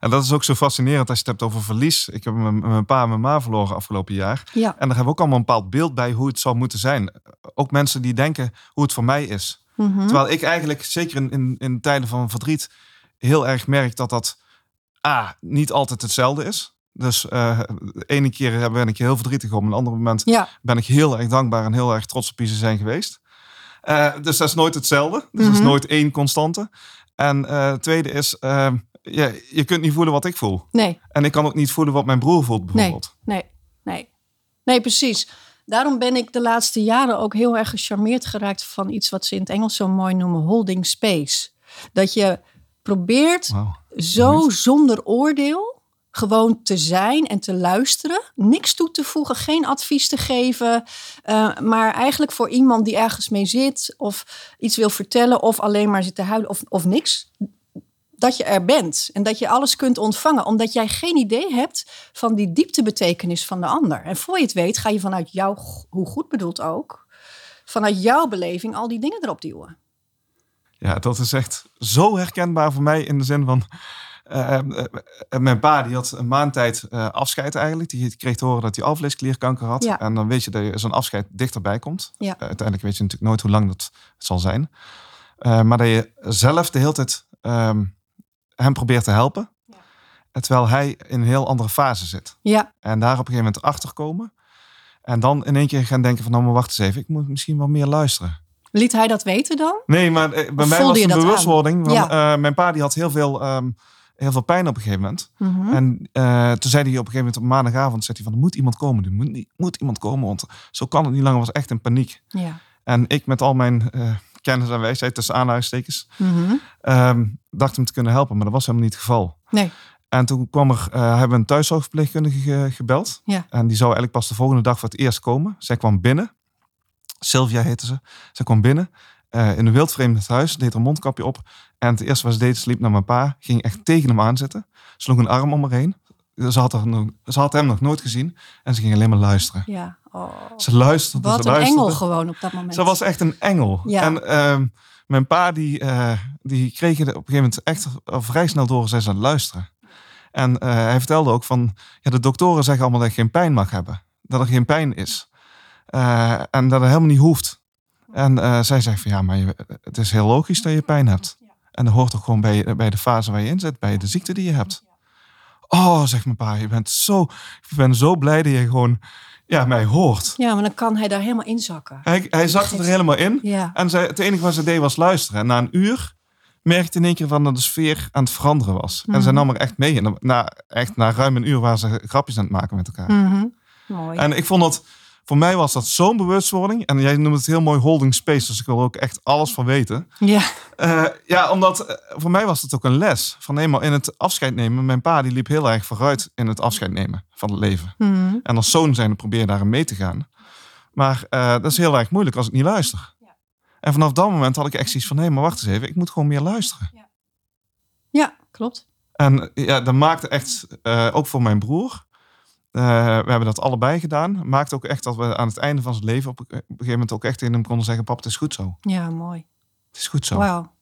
En dat is ook zo fascinerend als je het hebt over verlies. Ik heb mijn, mijn pa en mijn ma verloren afgelopen jaar. Ja. En daar hebben we ook allemaal een bepaald beeld bij hoe het zou moeten zijn. Ook mensen die denken hoe het voor mij is. Mhm. Terwijl ik eigenlijk, zeker in, in, in tijden van verdriet, heel erg merk dat dat A, niet altijd hetzelfde is. Dus eh, de ene keer ben ik heel verdrietig om, een ander moment Ja, ben ik heel erg dankbaar en heel erg trots op wie ze zijn geweest. Eh, dus dat is nooit hetzelfde. Dus dat is Mhm. nooit één constante. En eh, het tweede is, eh, ja, je kunt niet voelen wat ik voel. nee, En ik kan ook niet voelen wat mijn broer voelt nee, bijvoorbeeld. nee, nee. Nee, precies. Daarom ben ik de laatste jaren ook heel erg gecharmeerd geraakt van iets wat ze in het Engels zo mooi noemen holding space. Dat je probeert zo zonder oordeel gewoon te zijn en te luisteren. Niks toe te voegen, geen advies te geven. uh, maar eigenlijk voor iemand die ergens mee zit of iets wil vertellen of alleen maar zit te huilen of, of niks. Dat je er bent en dat je alles kunt ontvangen, omdat jij geen idee hebt van die dieptebetekenis van de ander. En voor je het weet, ga je vanuit jou, hoe goed bedoeld ook, vanuit jouw beleving al die dingen erop duwen. Ja, dat is echt zo herkenbaar voor mij in de zin van uh, mijn pa die had een maand tijd afscheid eigenlijk. Die kreeg te horen dat hij alvleesklierkanker had. Ja. En dan weet je dat je zo'n afscheid dichterbij komt. Ja. uiteindelijk weet je natuurlijk nooit hoe lang dat zal zijn. maar dat je zelf de hele tijd ehm, hem probeert te helpen. Ja. Terwijl hij in een heel andere fase zit. Ja. En daar op een gegeven moment achter komen. En dan in één keer gaan denken van nou maar wacht eens even. Ik moet misschien wel meer luisteren. Liet hij dat weten dan? Nee, maar bij mij was het een bewustwording. Want, mijn pa die had heel veel... Um, heel veel pijn op een gegeven moment. Mhm. En uh, toen zei hij op een gegeven moment op maandagavond, zei hij van, er moet iemand komen, er moet, moet iemand komen, want zo kan het niet langer, was echt in paniek. Ja. En ik met al mijn uh, kennis en wijsheid tussen aanhalingstekens, mm -hmm. dacht hem te kunnen helpen, maar dat was helemaal niet het geval. Nee. En toen kwam er, uh, hebben we een thuiszorgverpleegkundige gebeld. Ja. En die zou eigenlijk pas de volgende dag voor het eerst komen. Zij kwam binnen. Sylvia heette ze. Zij kwam binnen uh, in een wildvreemd huis, deed haar mondkapje op. En het eerste wat ze deed, sliep naar mijn pa, ging echt tegen hem aanzitten. Sloeg een arm om haar heen. Ze had, nog, ze had hem nog nooit gezien en ze ging alleen maar luisteren. Ja. Oh. Ze luisterde. Wat ze een engel gewoon op dat moment. Ze was echt een engel. Ja. En uh, mijn pa die, uh, die kreeg op een gegeven moment echt vrij snel door, zij ze aan het luisteren. En uh, hij vertelde ook van, ja, de doktoren zeggen allemaal dat je geen pijn mag hebben. Dat er geen pijn is. En dat het helemaal niet hoeft. En uh, zij zegt van ja, maar je, het is heel logisch dat je pijn hebt. En dat hoort ook gewoon bij, bij de fase waar je in zit, bij de ziekte die je hebt. Oh, zegt mijn pa, je bent zo, ik ben zo blij dat je gewoon ja, mij hoort. Ja, maar dan kan hij daar helemaal in zakken. Hij, hij zakte er helemaal in. Ja. En zij, het enige wat ze deed was luisteren. En na een uur merkte in één keer van dat de sfeer aan het veranderen was. En ze mhm. nam er echt mee. En na, echt, na ruim een uur waren ze grapjes aan het maken met elkaar. Mm Mooi. En ik vond dat voor mij was dat zo'n bewustwording. En jij noemt het heel mooi holding space. Dus ik wil er ook echt alles van weten. Ja. Uh, ja, omdat uh, voor mij was het ook een les. Van eenmaal in het afscheid nemen. Mijn pa die liep heel erg vooruit in het afscheid nemen van het leven. Mm. En als zoon zijn probeer daarin mee te gaan. Maar uh, dat is heel erg moeilijk als ik niet luister. Ja. En vanaf dat moment had ik echt zoiets van... hé, maar wacht eens even. Ik moet gewoon meer luisteren. Ja, ja klopt. En ja, dat maakte echt, ook voor mijn broer... Uh, we hebben dat allebei gedaan. Maakt ook echt dat we aan het einde van zijn leven op een gegeven moment ook echt in hem konden zeggen: Pap, het is goed zo. Ja, mooi. Het is goed zo. Wauw.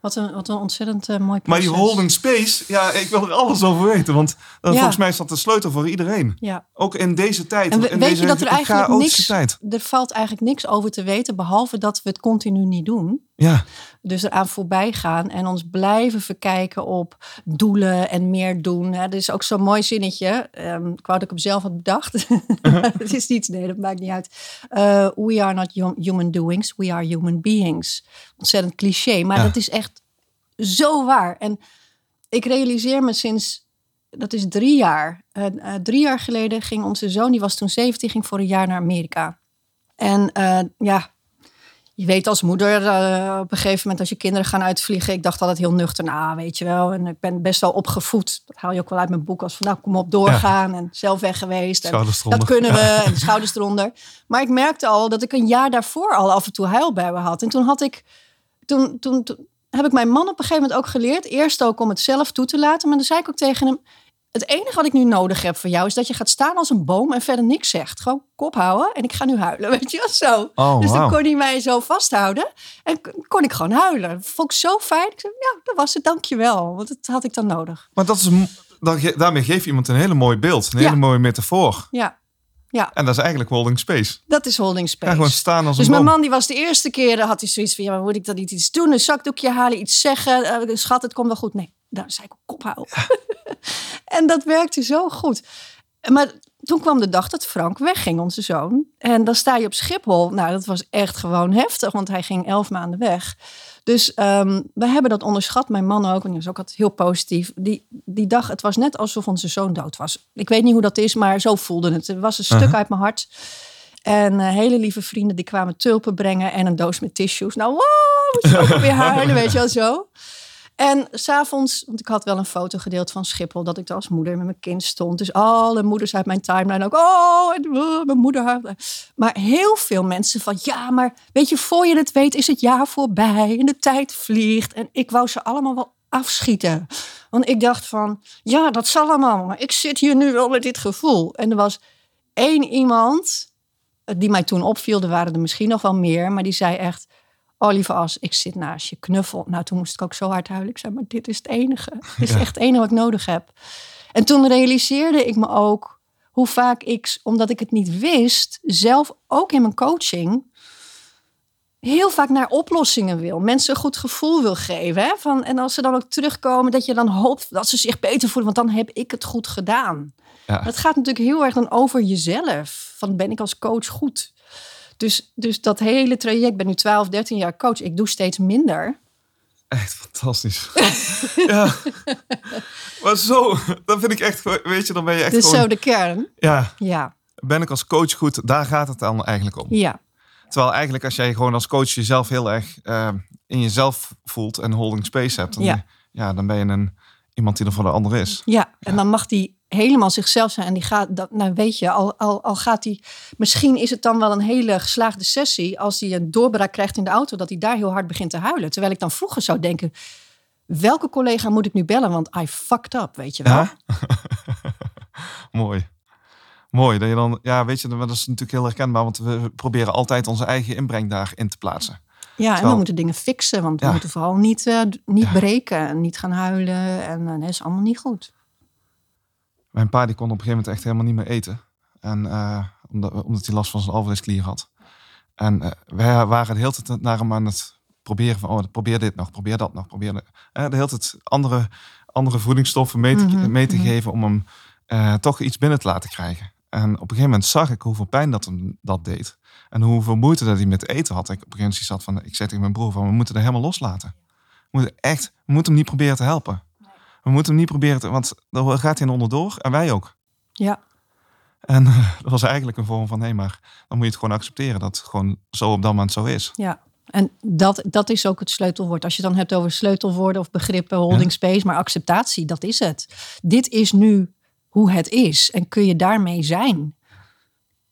Wat een, wat een ontzettend uh, mooi proces. Maar die holding space, ja, ik wil er alles over weten. Want ja. volgens mij is dat de sleutel voor iedereen. Ja. Ook in deze tijd. En we, in weet deze je dat er eigenlijk niks... Tijd. Er valt eigenlijk niks over te weten, behalve dat we het continu niet doen. Ja. Dus eraan voorbij gaan en ons blijven verkijken op doelen en meer doen. Dat is ook zo'n mooi zinnetje. Um, ik wou dat ik hem zelf had bedacht. Uh-huh. Het is niet, nee, dat maakt niet uit. Uh, we are not human doings, we are human beings. Ontzettend cliché, maar ja. dat is echt zo waar. En ik realiseer me sinds, dat is drie jaar. Uh, uh, drie jaar geleden ging onze zoon, die was toen 17, ging voor een jaar naar Amerika. En uh, ja, je weet als moeder op een gegeven moment als je kinderen gaan uitvliegen. Ik dacht altijd heel nuchter, nou weet je wel. En ik ben best wel opgevoed. Dat haal je ook wel uit mijn boek als van nou kom op doorgaan. Ja. En zelf weg geweest. En dat kunnen we. Ja. En de schouders eronder. Maar ik merkte al dat ik een jaar daarvoor al af en toe huilbuien had. En toen had ik, toen, toen, toen heb ik mijn man op een gegeven moment ook geleerd. Eerst ook om het zelf toe te laten. Maar dan zei ik ook tegen hem. Het enige wat ik nu nodig heb van jou is dat je gaat staan als een boom en verder niks zegt. Gewoon kop houden en ik ga nu huilen, weet je wel zo. Oh, dus dan wow. kon hij mij zo vasthouden en kon ik gewoon huilen. Dat vond ik zo fijn. Ik zei, ja, dat was het, dankjewel. Want dat had ik dan nodig. Maar dat is, daarmee geef je iemand een hele mooi beeld, een Ja. hele mooie metafoor. Ja, ja. En dat is eigenlijk holding space. dat is holding space. Ja, gewoon staan als Dus een mijn man die was de eerste keer, had hij zoiets van, ja, maar moet ik dan niet iets doen? Een zakdoekje halen, iets zeggen, Eh, schat, het komt wel goed. Nee, dan zei ik, kop houden. en dat werkte zo goed. Maar toen kwam de dag dat Frank wegging, onze zoon. En dan sta je op Schiphol. Nou, dat was echt gewoon heftig, want hij ging elf maanden weg. Dus ehm, we hebben dat onderschat, mijn man ook. En die was ook altijd heel positief. Die, die dag, het was net alsof onze zoon dood was. Ik weet niet hoe dat is, maar zo voelde het. Het was een stuk Uh-huh. uit mijn hart. En eh, hele lieve vrienden die kwamen tulpen brengen en een doos met tissues. Nou, wow, moest ik ook weer huilen, weet je wel zo. En s'avonds, want ik had wel een foto gedeeld van Schiphol... dat ik daar als moeder met mijn kind stond. Dus alle moeders uit mijn timeline ook... oh, en, uh, mijn moeder... Maar heel veel mensen van... ja, maar weet je, voor je het weet is het jaar voorbij... en de tijd vliegt. En ik wou ze allemaal wel afschieten. Want ik dacht van... ja, dat zal allemaal, maar ik zit hier nu wel met dit gevoel. En er was één iemand die mij toen opviel... er waren er misschien nog wel meer... maar die zei echt Oh, lieve As, ik zit naast je knuffel. Nou, toen moest ik ook zo hard huilen. Ik zei, maar dit is het enige. Dit is echt het enige wat ik nodig heb. En toen realiseerde ik me ook hoe vaak ik, omdat ik het niet wist, zelf ook in mijn coaching heel vaak naar oplossingen wil. Mensen een goed gevoel wil geven. Hè? Van, en als ze dan ook terugkomen, dat je dan hoopt dat ze zich beter voelen, want dan heb ik het goed gedaan. Ja. Het gaat natuurlijk heel erg dan over jezelf. Van ben ik als coach goed? Dus, dus dat hele traject, ik ben nu 12, 13 jaar coach, ik doe steeds minder. Echt fantastisch. ja. Maar zo, dan vind ik echt, weet je, dan ben je echt. Dus gewoon, zo de kern. Ja. Ja. Ben ik als coach goed? Daar gaat het dan eigenlijk om. Ja. Terwijl eigenlijk als jij gewoon als coach jezelf heel erg uh, in jezelf voelt en holding space hebt, dan, ja. ja, dan ben je een, iemand die er voor de ander is. Ja, en dan mag die helemaal zichzelf zijn. En die gaat, dat, nou weet je, al, al, al gaat hij. Misschien is het dan wel een hele geslaagde sessie. als hij een doorbraak krijgt in de auto. dat hij daar heel hard begint te huilen. Terwijl ik dan vroeger zou denken. welke collega moet ik nu bellen? Want I fucked up, weet je wel. Mooi. Mooi. Dat je dan, ja, weet je, dat is natuurlijk heel herkenbaar. Want we proberen altijd onze eigen inbreng daarin te plaatsen. Ja, en we moeten dingen fixen. Want we moeten vooral niet, uh, niet breken en niet gaan huilen. En uh, dat is allemaal niet goed. Mijn pa die kon op een gegeven moment echt helemaal niet meer eten. En, uh, omdat, omdat hij last van zijn alvleesklier had. En uh, wij waren de hele tijd naar hem aan het proberen van, oh, probeer dit nog, probeer dat nog, probeer de hele tijd andere, andere voedingsstoffen mee te, mm mee te mm -hmm. geven om hem uh, toch iets binnen te laten krijgen. En op een gegeven moment zag ik hoeveel pijn dat hem dat deed. En hoeveel moeite dat hij met eten had. Ik op een gegeven moment zat van, ik zei tegen mijn broer van, we moeten er helemaal loslaten. We moeten echt, we moeten hem niet proberen te helpen. We moeten hem niet proberen, te, want dan gaat hij onderdoor en wij ook. Ja. En uh, dat was eigenlijk een vorm van, nee, maar dan moet je het gewoon accepteren dat het gewoon zo op dat moment zo is. Ja, en dat, dat is ook het sleutelwoord. Als je dan hebt over sleutelwoorden of begrippen, holding ja. space, maar acceptatie, dat is het. Dit is nu hoe het is en kun je daarmee zijn.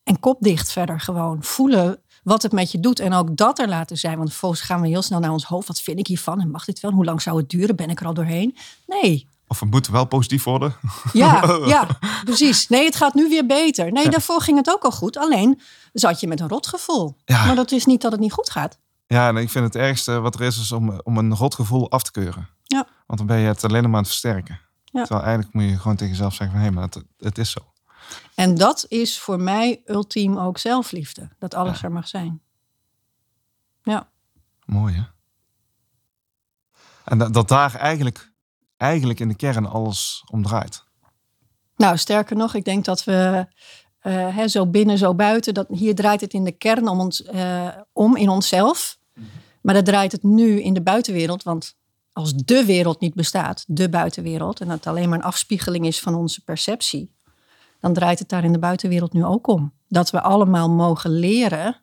En kop dicht verder gewoon voelen wat het met je doet. En ook dat er laten zijn. Want vervolgens gaan we heel snel naar ons hoofd. Wat vind ik hiervan? En mag dit wel? Hoe lang zou het duren? Ben ik er al doorheen? Nee. Of we moeten wel positief worden. Ja, ja, precies. Nee, het gaat nu weer beter. Nee, ja. daarvoor ging het ook al goed. Alleen zat je met een rotgevoel. Ja. Maar dat is niet dat het niet goed gaat. Ja, en ik vind het ergste wat er is, is om, om een rotgevoel af te keuren. Ja. Want dan ben je het alleen maar aan het versterken. Ja. Terwijl eigenlijk moet je gewoon tegen jezelf zeggen van... hé, hey, maar het, het is zo. En dat is voor mij ultiem ook zelfliefde. Dat alles ja. er mag zijn. Ja. Mooi hè? En dat, dat daar eigenlijk, eigenlijk in de kern alles om draait. Nou, sterker nog, ik denk dat we uh, hè, zo binnen, zo buiten, dat hier draait het in de kern om, ons, uh, om in onszelf. Maar dat draait het nu in de buitenwereld, want als de wereld niet bestaat, de buitenwereld, en dat het alleen maar een afspiegeling is van onze perceptie, dan draait het daar in de buitenwereld nu ook om. Dat we allemaal mogen leren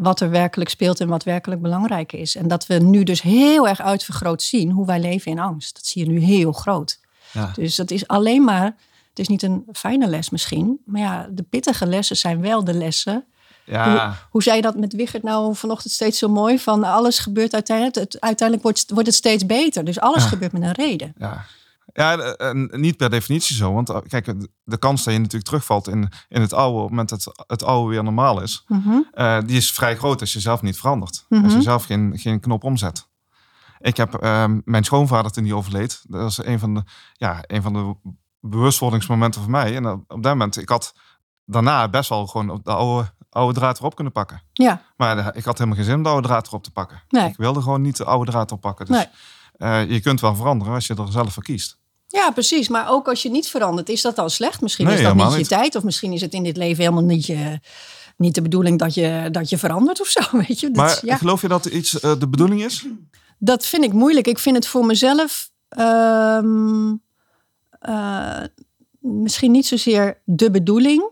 wat er werkelijk speelt en wat werkelijk belangrijk is. En dat we nu dus heel erg uitvergroot zien hoe wij leven in angst. Dat zie je nu heel groot. Ja. Dus dat is alleen maar, het is niet een fijne les misschien, maar ja, de pittige lessen zijn wel de lessen. Ja. Hoe, hoe zei je dat met Wichert nou vanochtend steeds zo mooi? Van alles gebeurt uiteindelijk, het, uiteindelijk wordt, wordt het steeds beter. Dus alles ja. gebeurt met een reden. Ja. Ja, niet per definitie zo. Want kijk, de kans dat je natuurlijk terugvalt in, in het oude, op het moment dat het, oude weer normaal is, mm -hmm. uh, die is vrij groot als je zelf niet verandert. Mm -hmm. Als je zelf geen, geen knop omzet. Ik heb uh, mijn schoonvader toen die overleed. Dat was een van de, ja, een van de bewustwordingsmomenten voor mij. En op dat moment, ik had daarna best wel gewoon de oude, oude draad erop kunnen pakken. Ja. Maar ik had helemaal geen zin om de oude draad erop te pakken. Nee. Ik wilde gewoon niet de oude draad oppakken. Dus nee. uh, je kunt wel veranderen als je er zelf voor kiest. Ja, precies. Maar ook als je niet verandert, is dat dan slecht? Misschien nee, is dat niet je tijd. Of misschien is het in dit leven helemaal niet, je, niet de bedoeling dat je, dat je verandert of zo. Weet je? Dat, maar ja. geloof je dat iets uh, de bedoeling is? Dat vind ik moeilijk. Ik vind het voor mezelf um, uh, misschien niet zozeer de bedoeling.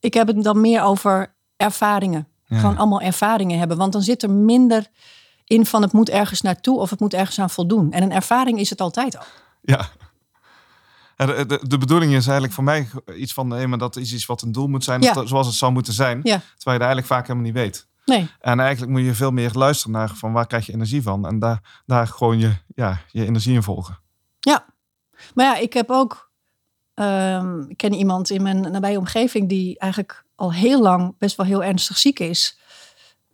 Ik heb het dan meer over ervaringen. Ja. Gewoon allemaal ervaringen hebben. Want dan zit er minder in van het moet ergens naartoe of het moet ergens aan voldoen. En een ervaring is het altijd al. Ja. De, de, bedoeling is eigenlijk voor mij iets van, nee, maar dat is iets wat een doel moet zijn, Ja. dat- zoals het zou moeten zijn. Terwijl je dat eigenlijk vaak helemaal niet weet. Nee, En eigenlijk moet je veel meer luisteren naar van waar krijg je energie van. En daar, daar gewoon je, ja, je energie in volgen. ja. Maar ja, ik heb ook... ehm, ik ken iemand in mijn nabije omgeving die eigenlijk al heel lang best wel heel ernstig ziek is.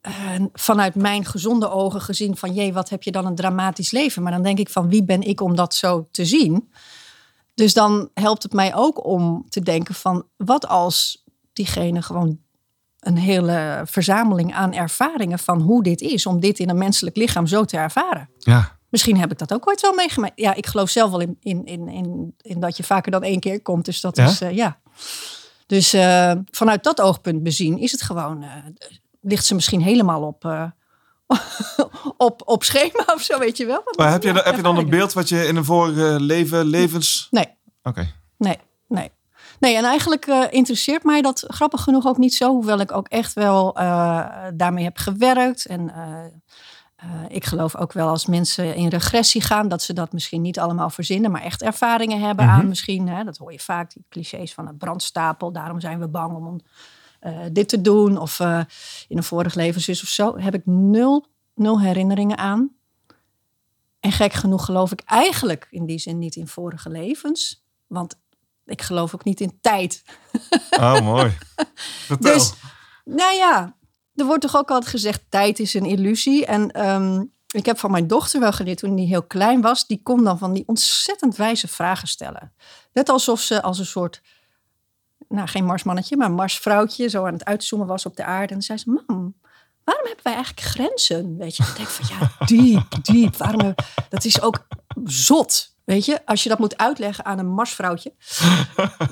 En vanuit mijn gezonde ogen gezien van... jee, wat heb je dan een dramatisch leven. Maar dan denk ik van wie ben ik om dat zo te zien? Dus dan helpt het mij ook om te denken van... wat als diegene gewoon een hele verzameling aan ervaringen... van hoe dit is om dit in een menselijk lichaam zo te ervaren. Ja, Misschien heb ik dat ook ooit wel meegemaakt. Ja, ik geloof zelf wel in, in, in, in, in dat je vaker dan één keer komt. Dus dat Ja? is, eh, ja. Dus eh, vanuit dat oogpunt bezien is het gewoon... eh, ligt ze misschien helemaal op, op, op schema of zo, weet je wel. Maar heb je, ja, heb je dan een beeld wat je in een vorige leven, levens... Nee, Oké, nee, nee. Nee, en eigenlijk eh, interesseert mij dat grappig genoeg ook niet zo. Hoewel ik ook echt wel eh, daarmee heb gewerkt. En eh, ik geloof ook wel als mensen in regressie gaan... dat ze dat misschien niet allemaal verzinnen... maar echt ervaringen hebben Mhm. aan misschien... Hè, dat hoor je vaak, die clichés van een brandstapel. Daarom zijn we bang om eh, dit te doen. Of eh, in een vorig levenszus of zo. Heb ik nul, nul herinneringen aan. En gek genoeg geloof ik eigenlijk in die zin niet in vorige levens. Want ik geloof ook niet in tijd. oh mooi. Vertel. Dus, nou ja, er wordt toch ook altijd gezegd: tijd is een illusie. En ehm, ik heb van mijn dochter wel geleerd toen die heel klein was. Die kon dan van die ontzettend wijze vragen stellen. Net alsof ze als een soort, nou geen marsmannetje, maar marsvrouwtje zo aan het uitzoomen was op de aarde. En zei ze: Mam, waarom hebben wij eigenlijk grenzen? Weet je, ik denk van ja, diep, diep. Waarom, dat is ook zot. Weet je, als je dat moet uitleggen aan een marsvrouwtje.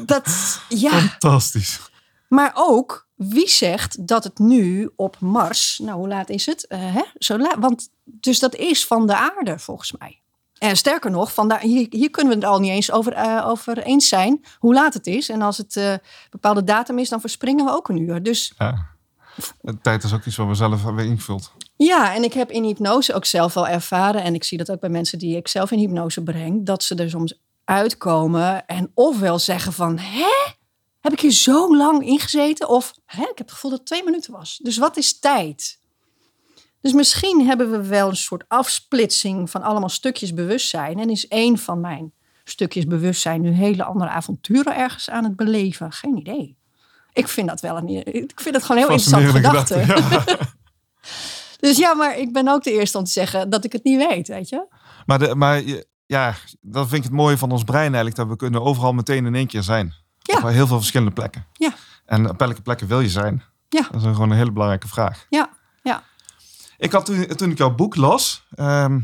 Dat, ja. Fantastisch. Maar ook, wie zegt dat het nu op Mars, nou hoe laat is het? Eh, hè? Zo laat, want, dus dat is van de aarde volgens mij. En sterker nog, van daar, hier, hier kunnen we het al niet eens over, eh, over eens zijn hoe laat het is. En als het eh bepaalde datum is, dan verspringen we ook een uur. Dus Ja. De tijd is ook iets wat we zelf hebben ingevuld. ja, en ik heb in hypnose ook zelf wel ervaren, en ik zie dat ook bij mensen die ik zelf in hypnose breng, dat ze er soms uitkomen en ofwel zeggen van, hè, heb ik hier zo lang ingezeten? Of, hè, ik heb het gevoel dat het twee minuten was. Dus wat is tijd? Dus misschien hebben we wel een soort afsplitsing van allemaal stukjes bewustzijn. En is één van mijn stukjes bewustzijn nu hele andere avonturen ergens aan het beleven? Geen idee. Ik vind dat wel een. Ik vind het gewoon een heel interessante gedachte. Dus ja, maar ik ben ook de eerste om te zeggen dat ik het niet weet, weet je? Maar, de, maar ja, dat vind ik het mooie van ons brein eigenlijk. Dat we kunnen overal meteen in één keer zijn. Ja. Op heel veel verschillende plekken. Ja. En op welke plekken wil je zijn? Ja. Dat is een- gewoon een hele belangrijke vraag. Ja. Ik had toen, toen ik jouw boek las, ehm,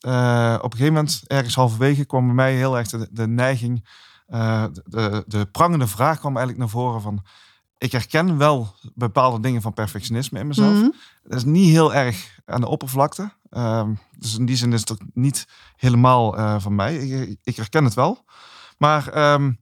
eh, op een gegeven moment, ergens halverwege, kwam bij mij heel erg de, de neiging, eh, de, de prangende vraag kwam eigenlijk naar voren van, ik herken wel bepaalde dingen van perfectionisme in mezelf. Mhm. Dat is niet heel erg aan de oppervlakte. Ehm, dus in die zin is het ook niet helemaal eh, van mij. Ik, ik herken het wel. Maar ehm,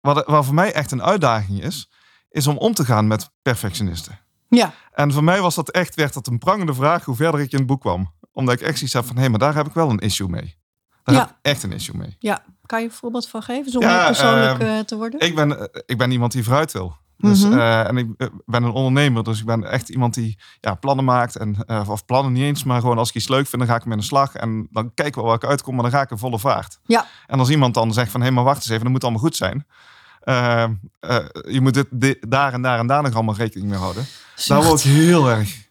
wat, wat voor mij echt een uitdaging is, is om om te gaan met perfectionisten. Ja, En voor mij was dat echt, werd dat een prangende vraag hoe verder ik in het boek kwam. Omdat ik echt zoiets heb van, hé, maar daar heb ik wel een issue mee. Daar Ja. heb ik echt een issue mee. ja. Kan je een voorbeeld van geven zonder Ja, persoonlijk ehm, eh, te worden? Ik ben, eh, ik ben iemand die vooruit wil. Dus, Mhm. eh, en ik ben een ondernemer, dus ik ben echt iemand die ja, plannen maakt. En, of plannen niet eens, maar gewoon als ik iets leuk vind, dan ga ik met een slag. En dan kijken we waar ik uitkom, maar dan ga ik in volle vaart. Ja. En als iemand dan zegt van, hé, maar wacht eens even, dat moet allemaal goed zijn. Eh, eh, je moet dit, dit- daar en daar en daar nog allemaal rekening mee houden. Daar word ik heel erg...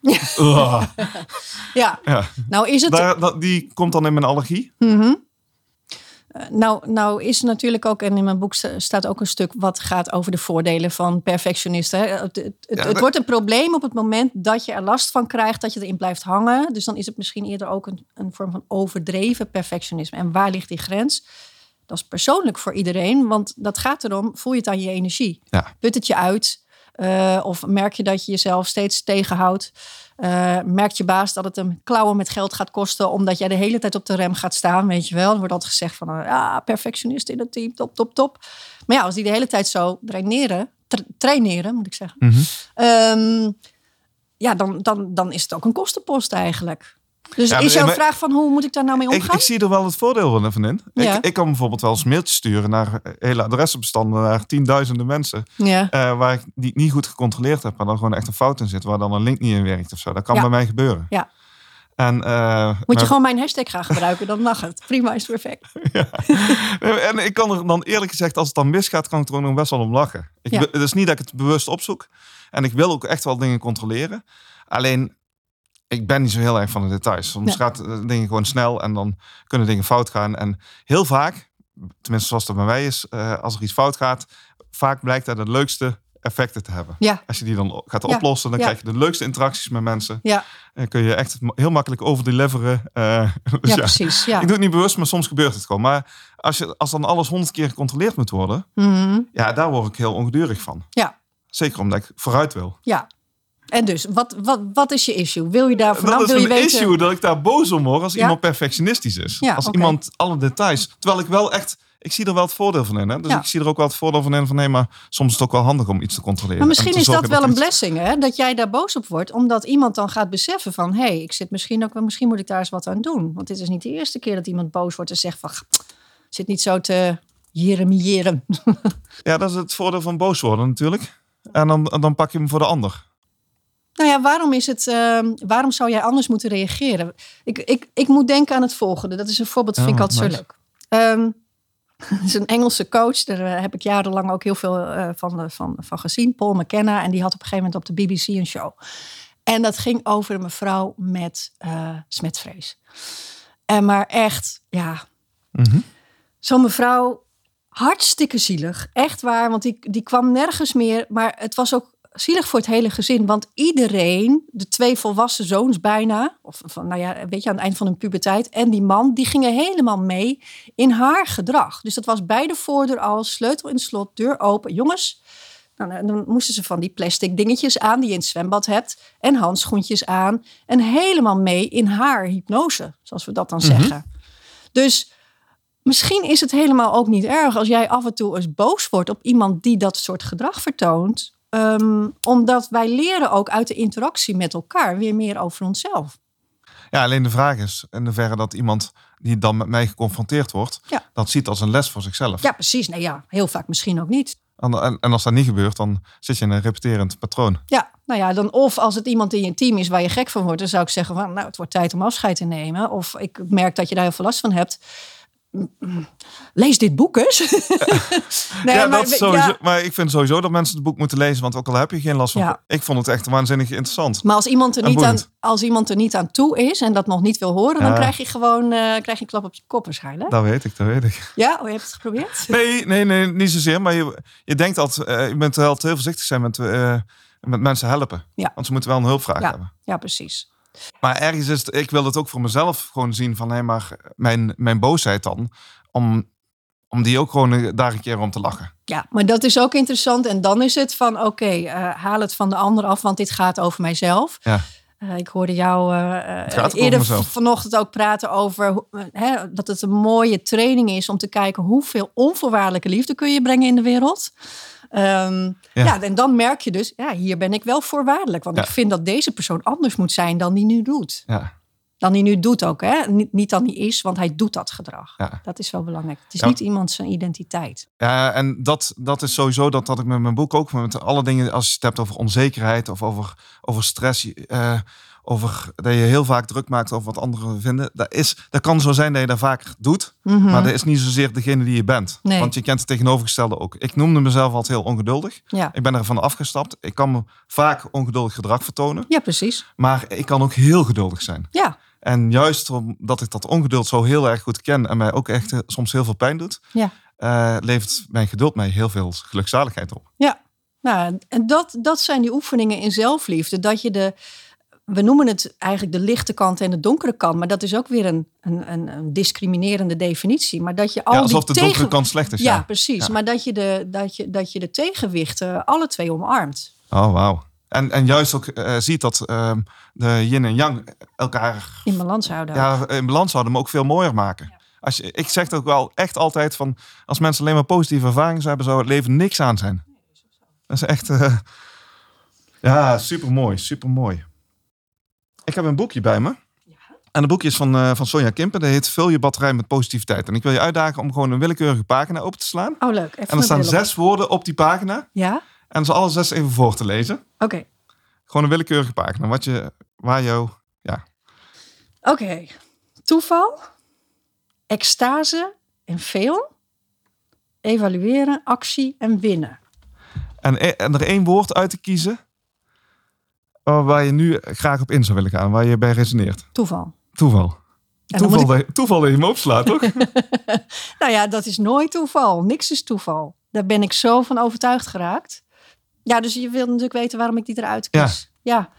Ja, ja. nou is het... Daar, dat, die komt dan in mijn allergie. Eh, Nou, nou is natuurlijk ook, en in mijn boek sta- staat ook een stuk wat gaat over de voordelen van perfectionisten. Het, het, het- Ja, het dat- wordt een probleem op het moment dat je er last van krijgt, dat je erin blijft hangen. Dus dan is het misschien eerder ook een, een vorm van overdreven perfectionisme. En waar ligt die grens? Dat is persoonlijk voor iedereen, want dat gaat erom, voel je het aan je energie? Ja. Put het je uit? Eh, of merk je dat je jezelf steeds tegenhoudt? Eh, merkt je baas dat het hem klauwen met geld gaat kosten, omdat jij de hele tijd op de rem gaat staan, weet je wel? Er wordt altijd gezegd van, eh, ja, perfectionist in het team, top, top, top. Maar ja, als die de hele tijd zo traineren, tra- traineren moet ik zeggen, Mhm. Ehm, ja, dan, dan, dan is het ook een kostenpost eigenlijk. Dus Ja, is jouw maar- vraag van hoe moet ik daar nou mee omgaan? ik zie er wel het voordeel van in. Ja. Ik, ik kan bijvoorbeeld wel eens mailtjes sturen naar eh, hele adressenbestanden, naar tienduizenden mensen. ja. eh, waar ik die niet goed gecontroleerd heb, maar dan gewoon echt een fout in zit, waar dan een link niet in werkt of zo. Dat kan bij mij gebeuren. Ja. En, eh, Moet maar- je gewoon mijn hashtag gaan gebruiken, dan mag het. Prima, is perfect. en ik kan er dan eerlijk gezegd, als het dan misgaat, kan ik er ook nog best wel om lachen. Ik, Ja. Het is niet dat ik het bewust opzoek. En ik wil ook echt wel dingen controleren. Alleen, ik ben niet zo heel erg van de details. Soms Nee. gaat eh, dingen gewoon snel en dan kunnen dingen fout gaan. En heel vaak, tenminste zoals dat bij mij is, eh, als er iets fout gaat, vaak blijkt dat het leukste effecten te hebben. Ja, Als je die dan gaat oplossen, dan Ja. krijg je de leukste interacties met mensen. ja, En kun je echt heel makkelijk overdeliveren. eh dus ja, ja, precies. Ja. Ik doe het niet bewust, maar soms gebeurt het gewoon. Maar als, je, als dan alles honderd keer gecontroleerd moet worden, Mhm. ja, daar word ik heel ongedurig van. ja, Zeker omdat ik vooruit wil. ja. En dus, wat, wat, wat is je issue? Wil je daar vanaf? dat is een weten? issue dat ik daar boos om word als Ja? iemand perfectionistisch is. Ja, als iemand alle details. Terwijl ik wel echt, ik zie er wel het voordeel van in. Hè? Dus Ja. ik zie er ook wel het voordeel van in van nee, maar soms is het ook wel handig om iets te controleren. Maar En misschien is dat wel een iets- blessing, hè? Dat jij daar boos op wordt, omdat iemand dan gaat beseffen van, hé, hey, ik zit misschien ook, wel- misschien moet ik daar eens wat aan doen. Want dit is niet de eerste keer dat iemand boos wordt en zegt van, zit niet zo te jeremiëren. Ja, dat is het voordeel van boos worden natuurlijk. En dan, dan pak je hem voor de ander. Nou ja, waarom, is het, ehm, waarom zou jij anders moeten reageren? Ik, ik, ik moet denken aan het volgende. Dat is een voorbeeld, dat vind ik Oh, altijd nice. zo leuk. Ehm het is een Engelse coach. Daar eh, heb ik jarenlang ook heel veel eh, van, eh, van, van gezien. Paul McKenna. En die had op een gegeven moment op de BBC een show. En dat ging over een mevrouw met eh smetvrees. En maar echt, ja, Mhm. zo'n mevrouw, hartstikke zielig. Echt waar, want die, die kwam nergens meer. Maar het was ook zielig voor het hele gezin. Want iedereen, de twee volwassen zoons bijna... of van, nou ja, weet je, aan het eind van hun puberteit... en die man, die gingen helemaal mee in haar gedrag. Dus dat was bij de voordeur al, sleutel in het slot, deur open. Jongens, nou, nou, dan moesten ze van die plastic dingetjes aan... die je in het zwembad hebt, en handschoentjes aan... en helemaal mee in haar hypnose, zoals we dat dan zeggen. Dus misschien is het helemaal ook niet erg als jij af en toe eens boos wordt op iemand die dat soort gedrag vertoont. Ehm, omdat wij leren ook uit de interactie met elkaar weer meer over onszelf. Ja, alleen de vraag is in hoeverre dat iemand die dan met mij geconfronteerd wordt, Ja. dat ziet als een les voor zichzelf. Ja, precies. Nee, ja, heel vaak misschien ook niet. En, en, en als dat niet gebeurt, dan zit je in een repeterend patroon. Ja, nou ja, dan of als het iemand in je team is waar je gek van wordt, dan zou ik zeggen van, nou, het wordt tijd om afscheid te nemen. Of ik merk dat je daar heel veel last van hebt. Lees dit boek eens. nee, ja, maar, dat sowieso, ja, maar ik vind sowieso dat mensen het boek moeten lezen, want ook al heb je geen last van. Ja. Ik vond het echt waanzinnig interessant. Maar als iemand, er niet aan, als iemand er niet aan toe is en dat nog niet wil horen, dan krijg je gewoon eh, krijg je een klap op je kop waarschijnlijk. Dat weet ik, dat weet ik. Ja, oh, je hebt het geprobeerd? Nee, nee, nee, niet zozeer. Maar je, je denkt altijd, eh, je bent wel altijd heel voorzichtig zijn met, eh, met mensen helpen. Ja. Want ze moeten wel een hulpvraag hebben. Ja, precies. Maar ergens is het, ik wil het ook voor mezelf gewoon zien van, hé, maar mijn, mijn boosheid dan, om, om die ook gewoon eh, daar een keer om te lachen. Ja, maar dat is ook interessant. En dan is het van, oké, eh, haal het van de ander af, want dit gaat over mijzelf. Ja. Eh, ik hoorde jou over eerder vanochtend ook praten over hè, dat het een mooie training is om te kijken hoeveel onvoorwaardelijke liefde kun je brengen in de wereld. Ehm, ja. Ja. en dan merk je dus, ja, hier ben ik wel voorwaardelijk. Want Ja. ik vind dat deze persoon anders moet zijn dan die nu doet. Ja, Dan die nu doet ook, hè? Niet, niet dan die is, want hij doet dat gedrag. Dat is wel belangrijk. Het is niet iemand zijn identiteit. Ja, en dat, dat is sowieso dat, dat ik met mijn boek ook met alle dingen, als je het hebt over onzekerheid of over, over stress, eh, over dat je heel vaak druk maakt over wat anderen vinden. Dat, is, dat kan zo zijn dat je dat vaker doet, Mhm. maar dat is niet zozeer degene die je bent. Nee. Want je kent het tegenovergestelde ook. Ik noemde mezelf altijd heel ongeduldig. Ja. Ik ben ervan afgestapt. Ik kan me vaak ongeduldig gedrag vertonen, ja, precies. maar ik kan ook heel geduldig zijn. Ja, En juist omdat ik dat ongeduld zo heel erg goed ken en mij ook echt eh, soms heel veel pijn doet, ja. eh, levert mijn geduld mij heel veel gelukzaligheid op. Ja, nou, en dat, dat zijn die oefeningen in zelfliefde. Dat je de, we noemen het eigenlijk de lichte kant en de donkere kant, maar dat is ook weer een, een, een, een discriminerende definitie. Maar dat je al ja, alsof de die donkere tegen... kant slecht is. Ja, Ja. precies. Ja. Maar dat je, de, dat, je, dat je de tegenwichten alle twee omarmt. Oh, wauw. En, en juist ook eh, ziet dat ehm, de yin en yang elkaar In balans houden. ja, in balans houden, maar ook veel mooier maken. Als je, ik zeg het ook wel echt altijd van, als mensen alleen maar positieve ervaringen hebben, zou het leven niks aan zijn. Dat is echt, eh, ja, super mooi, super mooi. Ik heb een boekje bij me. En het boekje is van, eh, van Sonja Kimpen. Dat heet Vul je batterij met positiviteit. En ik wil je uitdagen om gewoon een willekeurige pagina open te slaan. Oh, leuk. Even En er staan zes woorden op die pagina. Ja? En ze alle zes even voor te lezen. Oké. Gewoon een willekeurige pagina. Wat je, waar jou... Ja. Oké. Toeval, extase en veel, evalueren, actie en winnen. En, e- en er één woord uit te kiezen. Eh, Waar je nu graag op in zou willen gaan. Waar je bij resoneert. Toeval. Toeval. Toeval, dat, toeval dat je hem opslaat, toch? Nou ja, dat is nooit toeval. Niks is toeval. Daar ben ik zo van overtuigd geraakt. Ja, dus je wilt natuurlijk weten waarom ik die eruit kies. Ja.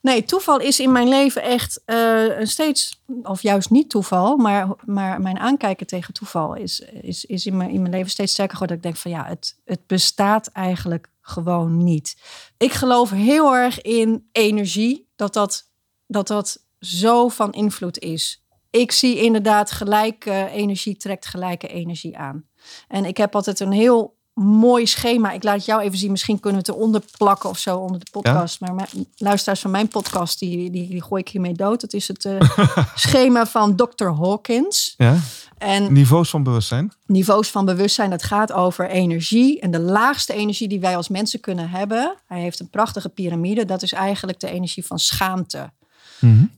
Nee, toeval is in mijn leven echt een steeds, of juist niet toeval, maar, maar mijn aankijken tegen toeval is, is, is in, mijn, in mijn leven steeds sterker geworden. Dat ik denk van ja, het, het bestaat eigenlijk gewoon niet. Ik geloof heel erg in energie, dat dat, dat, dat zo van invloed is. Ik zie inderdaad gelijke energie trekt gelijke energie aan. En ik heb altijd een heel mooi schema. Ik laat het jou even zien. Misschien kunnen we het eronder plakken of zo onder de podcast. Maar mijn, luisteraars van mijn podcast, die, die, die gooi ik hiermee dood. Dat is het eh, schema van Dr. Hawkins. ja. En Niveaus van bewustzijn. niveaus van bewustzijn, dat gaat over energie. En de laagste energie die wij als mensen kunnen hebben, hij heeft een prachtige piramide, dat is eigenlijk de energie van schaamte.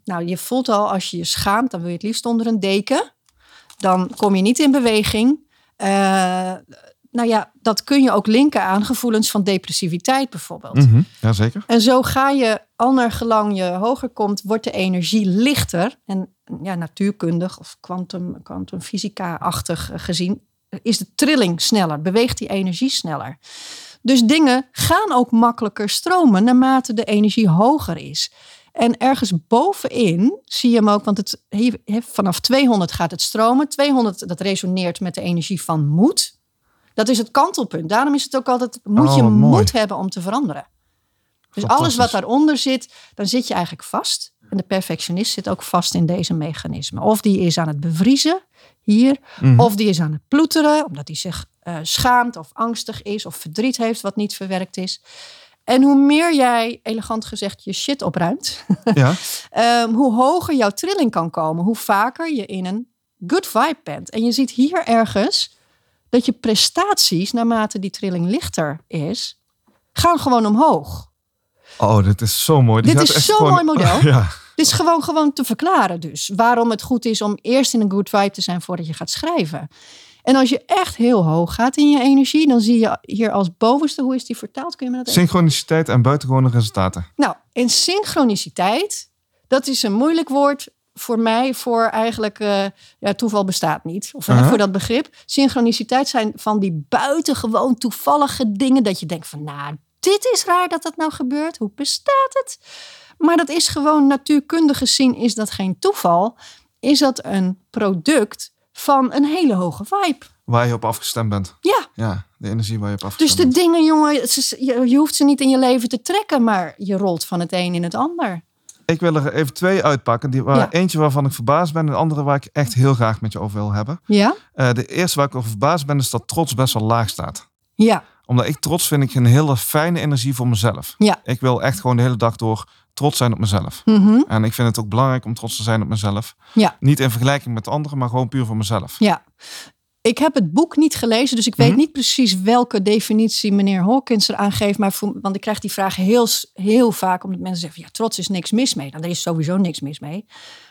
Nou, je voelt al als je je schaamt, dan wil je het liefst onder een deken. Dan kom je niet in beweging. Eh, nou ja, dat kun je ook linken aan gevoelens van depressiviteit bijvoorbeeld. Mhm. Jazeker. En zo ga je, al naar gelang je hoger komt, wordt de energie lichter. En ja, natuurkundig of kwantum, kwantumfysica-achtig gezien, is de trilling sneller, beweegt die energie sneller. Dus dingen gaan ook makkelijker stromen naarmate de energie hoger is. En ergens bovenin zie je hem ook, want het, vanaf 200 gaat het stromen. 200, dat resoneert met de energie van moed. Dat is het kantelpunt. Daarom is het ook altijd, moet Oh, je mooi. moed hebben om te veranderen. Dus alles wat daaronder zit, dan zit je eigenlijk vast. En de perfectionist zit ook vast in deze mechanismen. Of die is aan het bevriezen, hier. Mhm. Of die is aan het ploeteren, omdat hij zich eh, schaamt of angstig is. Of verdriet heeft wat niet verwerkt is. En hoe meer jij, elegant gezegd, je shit opruimt. Ja. Ehm, hoe hoger jouw trilling kan komen, hoe vaker je in een good vibe bent. En je ziet hier ergens dat je prestaties, naarmate die trilling lichter is, gaan gewoon omhoog. Oh, dit is zo mooi. Die Dit is zo'n gewoon- mooi model. Ja. Dit is gewoon, gewoon te verklaren dus. Waarom het goed is om eerst in een good vibe te zijn voordat je gaat schrijven. En als je echt heel hoog gaat in je energie, dan zie je hier als bovenste, hoe is die vertaald? Kun je me dat even Synchroniciteit en buitengewone resultaten. Nou, en synchroniciteit, dat is een moeilijk woord voor mij, voor eigenlijk, eh, ja, toeval bestaat niet. Of Uh-huh. voor dat begrip. Synchroniciteit zijn van die buitengewoon toevallige dingen, dat je denkt van, nou, dit is raar dat dat nou gebeurt. Hoe bestaat het? Maar dat is gewoon natuurkundig gezien, is dat geen toeval. Is dat een product van een hele hoge vibe. Waar je op afgestemd bent. Ja, Ja, de energie waar je op dus afgestemd de bent. dingen, jongen, het is- je, je hoeft ze niet in je leven te trekken, maar je rolt van het een in het ander. Ik wil er even twee uitpakken. Die, waar, Ja. Eentje waarvan ik verbaasd ben en de andere waar ik echt heel graag met je over wil hebben. Ja? Eh, de eerste waar ik over verbaasd ben is dat trots best wel laag staat. Ja, Omdat ik trots vind ik een hele fijne energie voor mezelf. ja. Ik wil echt gewoon de hele dag door trots zijn op mezelf. Mhm. En ik vind het ook belangrijk om trots te zijn op mezelf. Ja. Niet in vergelijking met anderen, maar gewoon puur voor mezelf. Ja. Ik heb het boek niet gelezen, dus ik weet Mhm. niet precies welke definitie meneer Hawkins eraan geeft. Maar voor, want ik krijg die vraag heel, heel vaak, omdat mensen zeggen: ja, trots is niks mis mee. Nou, er is sowieso niks mis mee.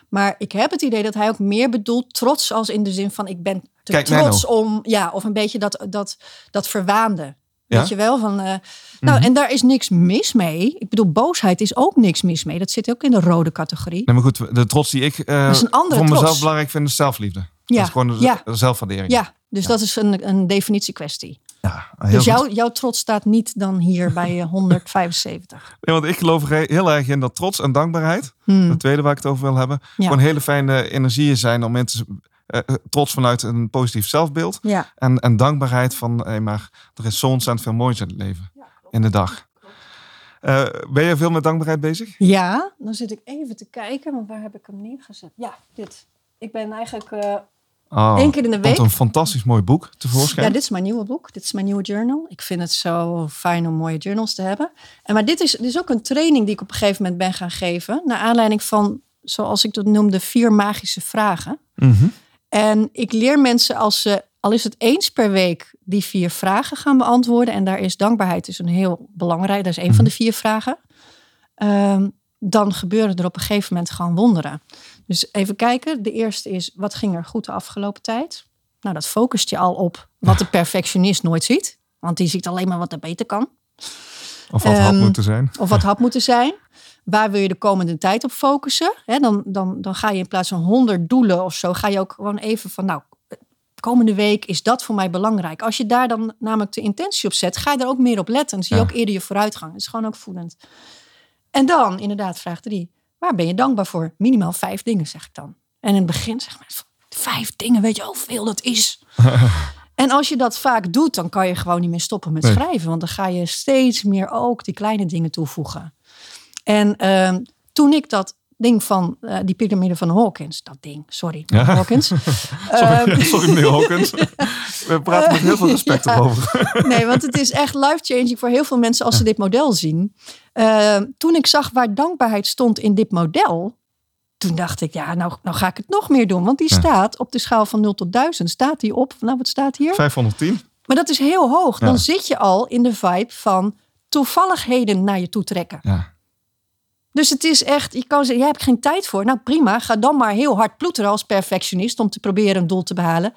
Maar ik heb het idee dat hij ook meer bedoelt trots als in de zin van: ik ben te Kijk trots om, ja, of een beetje dat, dat, dat verwaande. Ja. Weet je wel? Van, eh, nou, en daar is niks mis mee. Ik bedoel, boosheid is ook niks mis mee. Dat zit ook in de rode categorie. Nee, maar goed, de trots die ik Dat is een andere voor mezelf belangrijk vind is zelfliefde. Ja, Dat is gewoon ja. de zelfwaardering. Ja, dus dat is een, een definitiekwestie. Ja, Dus jouw, jouw trots staat niet dan hier bij eh, 175. Nee, want ik geloof er he- heel erg in dat trots en dankbaarheid, Hmm. de tweede waar ik het over wil hebben, Ja. gewoon hele fijne energieën zijn om te, eh, eh, trots vanuit een positief zelfbeeld Ja, en, en dankbaarheid van, hey, maar er is zo ontzettend veel moois in het leven, in de dag. Eh, ben je veel met dankbaarheid bezig? ja, dan zit ik even te kijken, want waar heb ik hem neergezet? Ja, dit. Ik ben eigenlijk eh Oh, één keer in de komt week. een fantastisch mooi boek tevoorschijn. Ja, dit is mijn nieuwe boek. Dit is mijn nieuwe journal. Ik vind het zo fijn om mooie journals te hebben. En maar dit is, dit is ook een training die ik op een gegeven moment ben gaan geven. Naar aanleiding van zoals ik dat noemde, vier magische vragen. Mhm. En ik leer mensen als ze, al is het eens per week, die vier vragen gaan beantwoorden. En daar is dankbaarheid dus een heel belangrijk, dat is een van de vier vragen. Ehm, dan gebeuren er op een gegeven moment gewoon wonderen. Dus even kijken. De eerste is, wat ging er goed de afgelopen tijd? Nou, dat focust je al op wat de perfectionist nooit ziet. Want die ziet alleen maar wat er beter kan. Of wat had Ehm, moeten zijn. Of wat had moeten zijn. Waar wil je de komende tijd op focussen? Dan, dan, dan ga je in plaats van 100 doelen of zo, ga je ook gewoon even van, nou, komende week is dat voor mij belangrijk. Als je daar dan namelijk de intentie op zet, ga je er ook meer op letten. Dan zie je Ja. ook eerder je vooruitgang. Dat is gewoon ook voedend. En dan, inderdaad, vraag drie. Waar ben je dankbaar voor? Minimaal vijf dingen, zeg ik dan. En in het begin zeg maar, vijf dingen, weet je hoeveel dat is? En als je dat vaak doet, dan kan je gewoon niet meer stoppen met Nee. schrijven. Want dan ga je steeds meer ook die kleine dingen toevoegen. En ehm, toen ik dat ding van eh, die piramide van Hawkins, dat ding, sorry, Ja. Hawkins. Sorry, Ehm, sorry meneer Hawkins. We praten met heel veel respect erover. nee, want het is echt life-changing voor heel veel mensen als ze dit model zien. Ehm, toen ik zag waar dankbaarheid stond in dit model, toen dacht ik, ja, nou, nou ga ik het nog meer doen. Want die Ja. staat op de schaal van 0 tot 1000, staat die op, nou wat staat hier? 510. Maar dat is heel hoog. Dan Ja. zit je al in de vibe van toevalligheden naar je toe trekken. Ja. Dus het is echt, je kan zeggen, jij hebt geen tijd voor. Nou prima, ga dan maar heel hard ploeteren als perfectionist om te proberen een doel te behalen.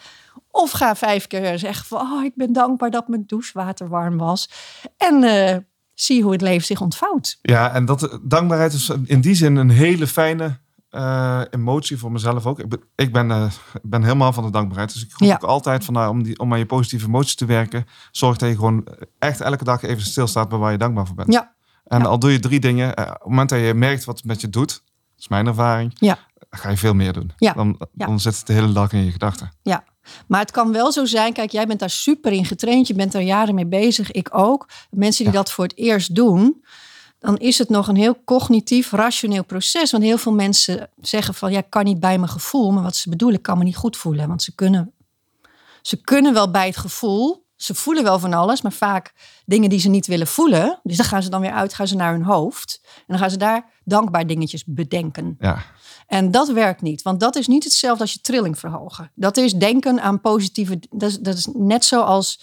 Of ga vijf keer zeggen van, oh, ik ben dankbaar dat mijn douchewater warm was. En eh, zie hoe het leven zich ontvouwt. ja, en dat, dankbaarheid is in die zin een hele fijne eh, emotie voor mezelf ook. Ik ben, ik ben, eh, ben helemaal van de dankbaarheid. Dus ik roep Ja. ook altijd van, nou, om, die, om aan je positieve emoties te werken. Zorg dat je gewoon echt elke dag even stilstaat bij waar je dankbaar voor bent. Ja, En Ja. al doe je drie dingen, eh, op het moment dat je merkt wat het met je doet, dat is mijn ervaring, ja, ga je veel meer doen. Ja. Dan, dan zit het de hele dag in je gedachten. ja. Maar het kan wel zo zijn, kijk, jij bent daar super in getraind. Je bent er jaren mee bezig, ik ook. Mensen die dat voor het eerst doen, dan is het nog een heel cognitief, rationeel proces. Want heel veel mensen zeggen van, ja, ik kan niet bij mijn gevoel. Maar wat ze bedoelen, ik kan me niet goed voelen. Want ze kunnen, ze kunnen wel bij het gevoel. Ze voelen wel van alles, maar vaak dingen die ze niet willen voelen. Dus dan gaan ze dan weer uit, gaan ze naar hun hoofd. En dan gaan ze daar dankbaar dingetjes bedenken. Ja, En dat werkt niet, want dat is niet hetzelfde als je trilling verhogen. Dat is denken aan positieve. Dat is, dat is net zoals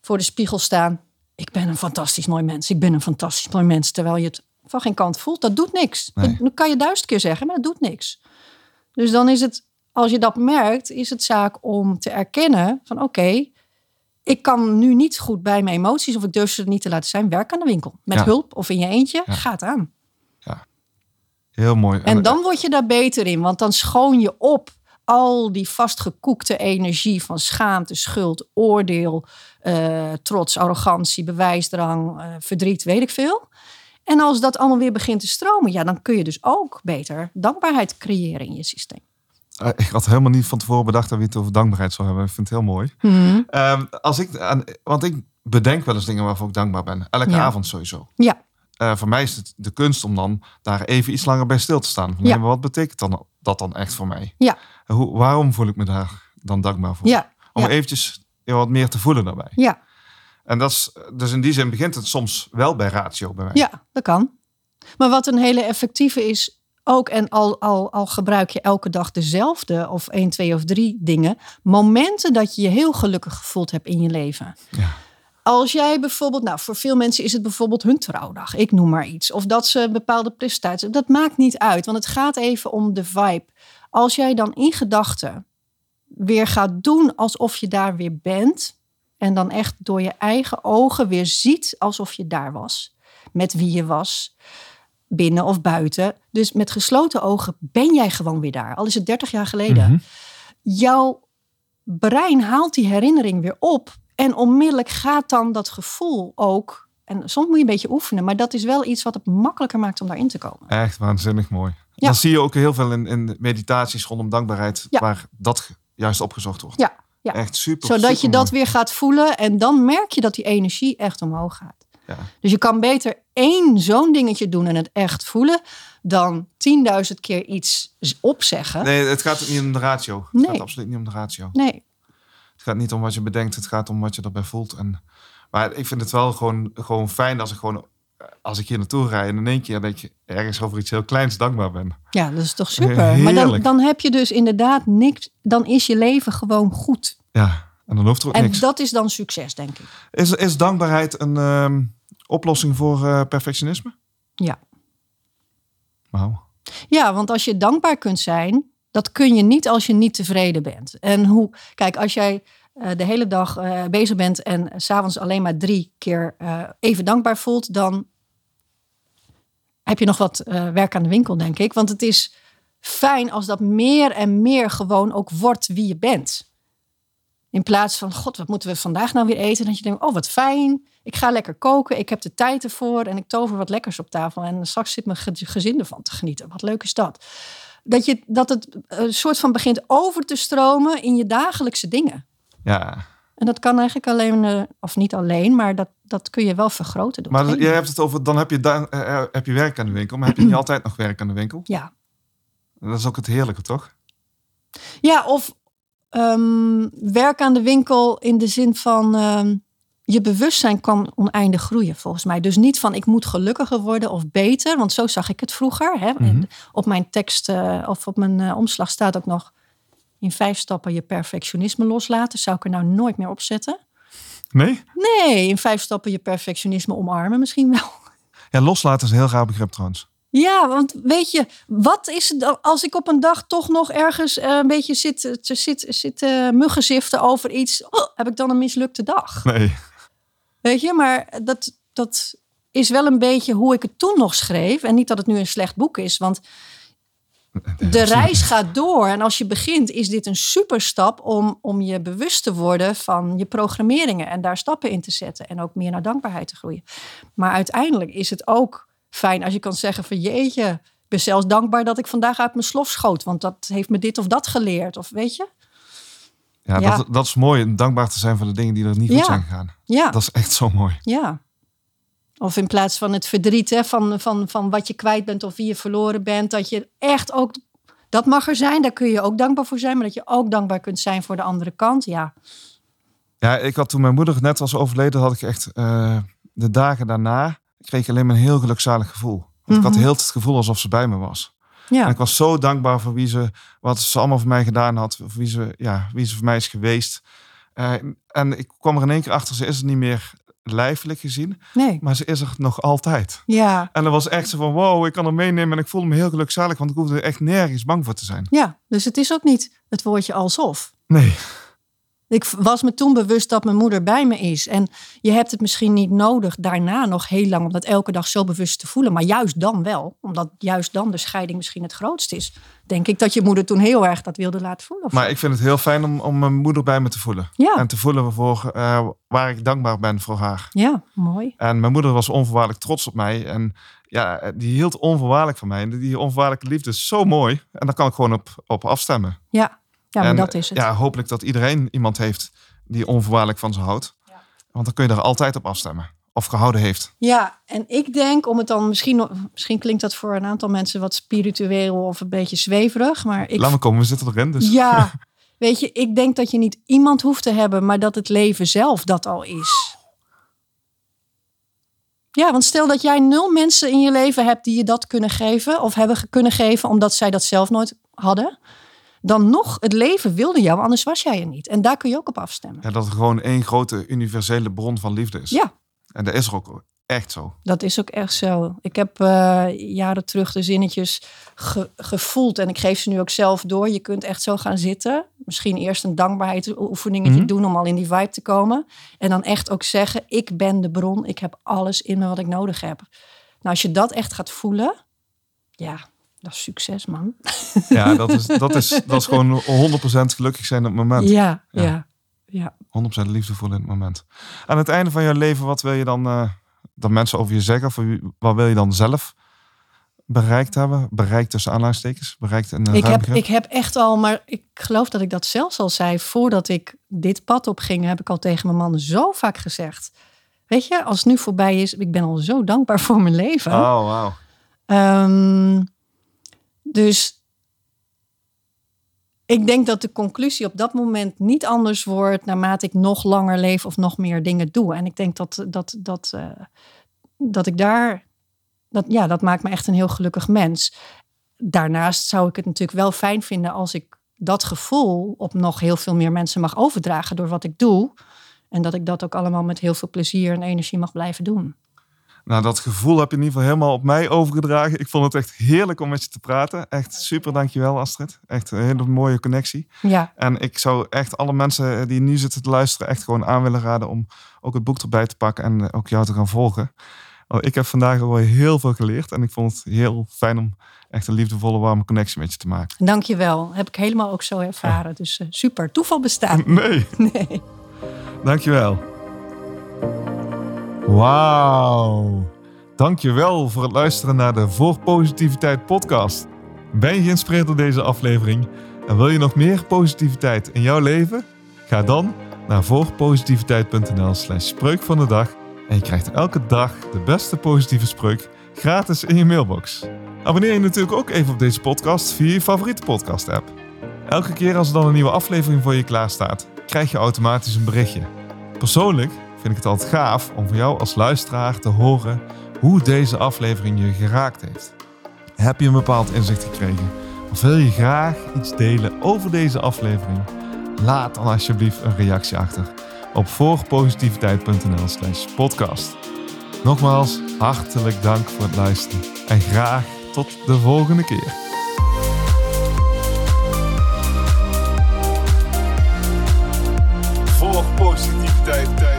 voor de spiegel staan. Ik ben een fantastisch mooi mens. Ik ben een fantastisch mooi mens. Terwijl je het van geen kant voelt. Dat doet niks. Nee. Dat, dat kan je duizend keer zeggen, maar dat doet niks. Dus dan is het, als je dat merkt, is het zaak om te erkennen van oké, ik kan nu niet goed bij mijn emoties of ik durf ze niet te laten zijn. Werk aan de winkel. Met Ja. hulp of in je eentje. Ja. Gaat aan. heel mooi. En dan word je daar beter in, want dan schoon je op al die vastgekoekte energie van schaamte, schuld, oordeel, eh, trots, arrogantie, bewijsdrang, eh, verdriet, weet ik veel. En als dat allemaal weer begint te stromen, ja, dan kun je dus ook beter dankbaarheid creëren in je systeem. Eh, ik had helemaal niet van tevoren bedacht dat we het over dankbaarheid zou hebben. Ik vind het heel mooi. Ehm, als ik aan, want ik bedenk wel eens dingen waarvoor ik dankbaar ben. Elke Ja. avond sowieso. Ja, Eh, voor mij is het de kunst om dan daar even iets langer bij stil te staan. Van, Ja. nee, maar wat betekent dan, dat dan echt voor mij? ja, Hoe, waarom voel ik me daar dan dankbaar voor? ja, Om ja. eventjes wat meer te voelen daarbij. ja, En dat is, dus in die zin begint het soms wel bij ratio bij mij. ja, dat kan. Maar wat een hele effectieve is ook, en al, al, al gebruik je elke dag dezelfde of één, twee of drie dingen, momenten dat je je heel gelukkig gevoeld hebt in je leven. Ja. Als jij bijvoorbeeld, nou voor veel mensen is het bijvoorbeeld hun trouwdag, ik noem maar iets. Of dat ze een bepaalde prestatie, dat maakt niet uit, want het gaat even om de vibe. Als jij dan in gedachten weer gaat doen alsof je daar weer bent. En dan echt door je eigen ogen weer ziet alsof je daar was. Met wie je was, binnen of buiten. Dus met gesloten ogen ben jij gewoon weer daar. Al is het 30 jaar geleden. Mhm. Jouw brein haalt die herinnering weer op. En onmiddellijk gaat dan dat gevoel ook. En soms moet je een beetje oefenen, maar dat is wel iets wat het makkelijker maakt om daarin te komen. Echt waanzinnig mooi. Ja. Dan zie je ook heel veel in, in meditaties rondom dankbaarheid. Ja. Waar dat juist opgezocht wordt. Ja, ja. Echt super. Zodat je dat weer gaat voelen en dan merk je dat die energie echt omhoog gaat. Ja. Dus je kan beter één zo'n dingetje doen en het echt voelen, dan 10.000 keer iets opzeggen. Nee, het gaat niet om de ratio. Het Nee. gaat absoluut niet om de ratio. Nee. Het gaat niet om wat je bedenkt, het gaat om wat je erbij voelt. En, maar ik vind het wel gewoon, gewoon fijn als ik gewoon als ik hier naartoe rijd en in één keer dat je ergens over iets heel kleins dankbaar bent. Ja, dat is toch super. Maar dan, dan heb je dus inderdaad niks. Dan is je leven gewoon goed. Ja, en dan hoeft er ook En niks. dat is dan succes, denk ik. Is, is dankbaarheid een ehm, oplossing voor eh, perfectionisme? Ja. Wauw. Ja, want als je dankbaar kunt zijn, dat kun je niet als je niet tevreden bent. En hoe, kijk, als jij eh, de hele dag eh, bezig bent en s'avonds alleen maar drie keer even dankbaar voelt, dan heb je nog wat werk aan de winkel, denk ik. Want het is fijn als dat meer en meer gewoon ook wordt wie je bent. In plaats van, god, wat moeten we vandaag nou weer eten? Dat je denkt, oh, wat fijn. Ik ga lekker koken. Ik heb de tijd ervoor. En ik tover wat lekkers op tafel. En straks zit mijn ge- gezin ervan te genieten. Wat leuk is dat. Dat, je, dat het een soort van begint over te stromen in je dagelijkse dingen. Ja, En dat kan eigenlijk alleen, eh, of niet alleen, maar dat, dat kun je wel vergroten. Door maar jij hebt het over, dan heb je, da- eh, eh, heb je werk aan de winkel, maar heb je niet altijd nog werk aan de winkel? Ja. Dat is ook het heerlijke, toch? Ja, of ehm, werk aan de winkel in de zin van ehm, je bewustzijn kan oneindig groeien volgens mij. Dus niet van ik moet gelukkiger worden of beter, want zo zag ik het vroeger. Hè. Mhm. Op mijn tekst eh, of op mijn eh, omslag staat ook nog in vijf stappen je perfectionisme loslaten. Zou ik er nou nooit meer opzetten? Nee? Nee, in vijf stappen je perfectionisme omarmen misschien wel. Ja, loslaten is een heel raar begrip trouwens. Ja, want weet je, wat is het als ik op een dag toch nog ergens eh, een beetje zit, te zit, zit eh, muggenziften over iets? Oh, heb ik dan een mislukte dag? Nee. Weet je, maar dat, dat is wel een beetje hoe ik het toen nog schreef. En niet dat het nu een slecht boek is, want de reis gaat door. En als je begint, is dit een superstap om, om je bewust te worden van je programmeringen. En daar stappen in te zetten. En ook meer naar dankbaarheid te groeien. Maar uiteindelijk is het ook fijn als je kan zeggen van jeetje. Ik ben zelfs dankbaar dat ik vandaag uit mijn slof schoot. Want dat heeft me dit of dat geleerd. Of weet je? Ja, Ja. Dat, dat is mooi. Dankbaar te zijn voor de dingen die er niet goed Ja. zijn gegaan. Ja. Dat is echt zo mooi. Ja. Of in plaats van het verdriet hè, van, van, van wat je kwijt bent of wie je verloren bent, dat je echt ook. Dat mag er zijn, daar kun je ook dankbaar voor zijn, maar dat je ook dankbaar kunt zijn voor de andere kant. Ja, Ja, ik had toen mijn moeder net was overleden, had ik echt eh, de dagen daarna kreeg ik alleen maar een heel gelukzalig gevoel. Want ik had Mhm. heel het gevoel alsof ze bij me was. En ja, ik was zo dankbaar voor wie ze, wat ze allemaal voor mij gedaan had, voor wie ze, ja, wie ze voor mij is geweest. Eh, en ik kwam er in één keer achter, ze is er niet meer lijfelijk gezien, nee. maar ze is er nog altijd. Ja, En dat was echt zo van, wow, ik kan er meenemen en ik voelde me heel gelukzalig, want ik hoefde er echt nergens bang voor te zijn. ja, dus het is ook niet het woordje alsof. Nee, Ik was me toen bewust dat mijn moeder bij me is. En je hebt het misschien niet nodig daarna nog heel lang om dat elke dag zo bewust te voelen. Maar juist dan wel, omdat juist dan de scheiding misschien het grootst is. Denk ik dat je moeder toen heel erg dat wilde laten voelen. maar ik vind het heel fijn om, om mijn moeder bij me te voelen. Ja. En te voelen voor, eh, waar ik dankbaar ben voor haar. Ja, mooi. En mijn moeder was onvoorwaardelijk trots op mij. En ja, die hield onvoorwaardelijk van mij. En die onvoorwaardelijke liefde is zo mooi. En daar kan ik gewoon op, op afstemmen. Ja, ja maar en, dat is het. Ja, hopelijk dat iedereen iemand heeft die onvoorwaardelijk van ze houdt. Want dan kun je er altijd op afstemmen. Of gehouden heeft. Ja, en ik denk om het dan misschien, misschien klinkt dat voor een aantal mensen wat spiritueel of een beetje zweverig, maar ik Laat me komen, we zitten erin. Dus ja, weet je, ik denk dat je niet iemand hoeft te hebben, maar dat het leven zelf dat al is. Ja, want stel dat jij nul mensen in je leven hebt die je dat kunnen geven of hebben kunnen geven omdat zij dat zelf nooit hadden, dan nog het leven wilde jou, anders was jij er niet. En daar kun je ook op afstemmen. ja, dat er gewoon één grote universele bron van liefde is. Ja, En dat is er ook echt zo. Dat is ook echt zo. Ik heb eh, jaren terug de zinnetjes ge- gevoeld en ik geef ze nu ook zelf door. Je kunt echt zo gaan zitten. Misschien eerst een dankbaarheidsoefeningetje Mhm. doen om al in die vibe te komen. En dan echt ook zeggen, ik ben de bron. Ik heb alles in me wat ik nodig heb. Nou, als je dat echt gaat voelen, ja, dat is succes, man. Ja, dat is, dat is, dat is gewoon 100% gelukkig zijn op het moment. Ja, Ja. ja, ja. 100% liefde voelen in het moment. Aan het einde van jouw leven, wat wil je dan eh, dat mensen over je zeggen? Of wat wil je dan zelf bereikt hebben? Bereikt tussen aanhalingstekens? Bereikt een Ik heb, ik heb echt al, maar ik geloof dat ik dat zelfs al zei voordat ik dit pad op ging, heb ik al tegen mijn man zo vaak gezegd. Weet je, als het nu voorbij is, ik ben al zo dankbaar voor mijn leven. Oh, wauw. Ehm, dus ik denk dat de conclusie op dat moment niet anders wordt naarmate ik nog langer leef of nog meer dingen doe. En ik denk dat, dat, dat, eh, dat ik daar, dat, ja, dat maakt me echt een heel gelukkig mens. Daarnaast zou ik het natuurlijk wel fijn vinden als ik dat gevoel op nog heel veel meer mensen mag overdragen door wat ik doe. En dat ik dat ook allemaal met heel veel plezier en energie mag blijven doen. Nou, dat gevoel heb je in ieder geval helemaal op mij overgedragen. Ik vond het echt heerlijk om met je te praten. Echt super, dankjewel Astrid. Echt een hele mooie connectie. Ja. En ik zou echt alle mensen die nu zitten te luisteren echt gewoon aan willen raden om ook het boek erbij te pakken en ook jou te gaan volgen. Want ik heb vandaag al heel veel geleerd en ik vond het heel fijn om echt een liefdevolle, warme connectie met je te maken. Dankjewel. Heb ik helemaal ook zo ervaren. Dus uh, super. Toeval bestaat. Nee. Nee. Dankjewel. Wauw. Dankjewel voor het luisteren naar de Voor Positiviteit podcast. Ben je geïnspireerd door deze aflevering en wil je nog meer positiviteit in jouw leven? Ga dan naar voorpositiviteit.nl slash spreuk van de dag en je krijgt elke dag de beste positieve spreuk gratis in je mailbox. Abonneer je natuurlijk ook even op deze podcast via je favoriete podcast app. Elke keer als er dan een nieuwe aflevering voor je klaar staat, krijg je automatisch een berichtje. Persoonlijk ik het altijd gaaf om voor jou als luisteraar te horen hoe deze aflevering je geraakt heeft. Heb je een bepaald inzicht gekregen? Of wil je graag iets delen over deze aflevering? Laat dan alsjeblieft een reactie achter op voorpositiviteit.nl/slash podcast. Nogmaals, hartelijk dank voor het luisteren en graag tot de volgende keer. Voor positiviteit.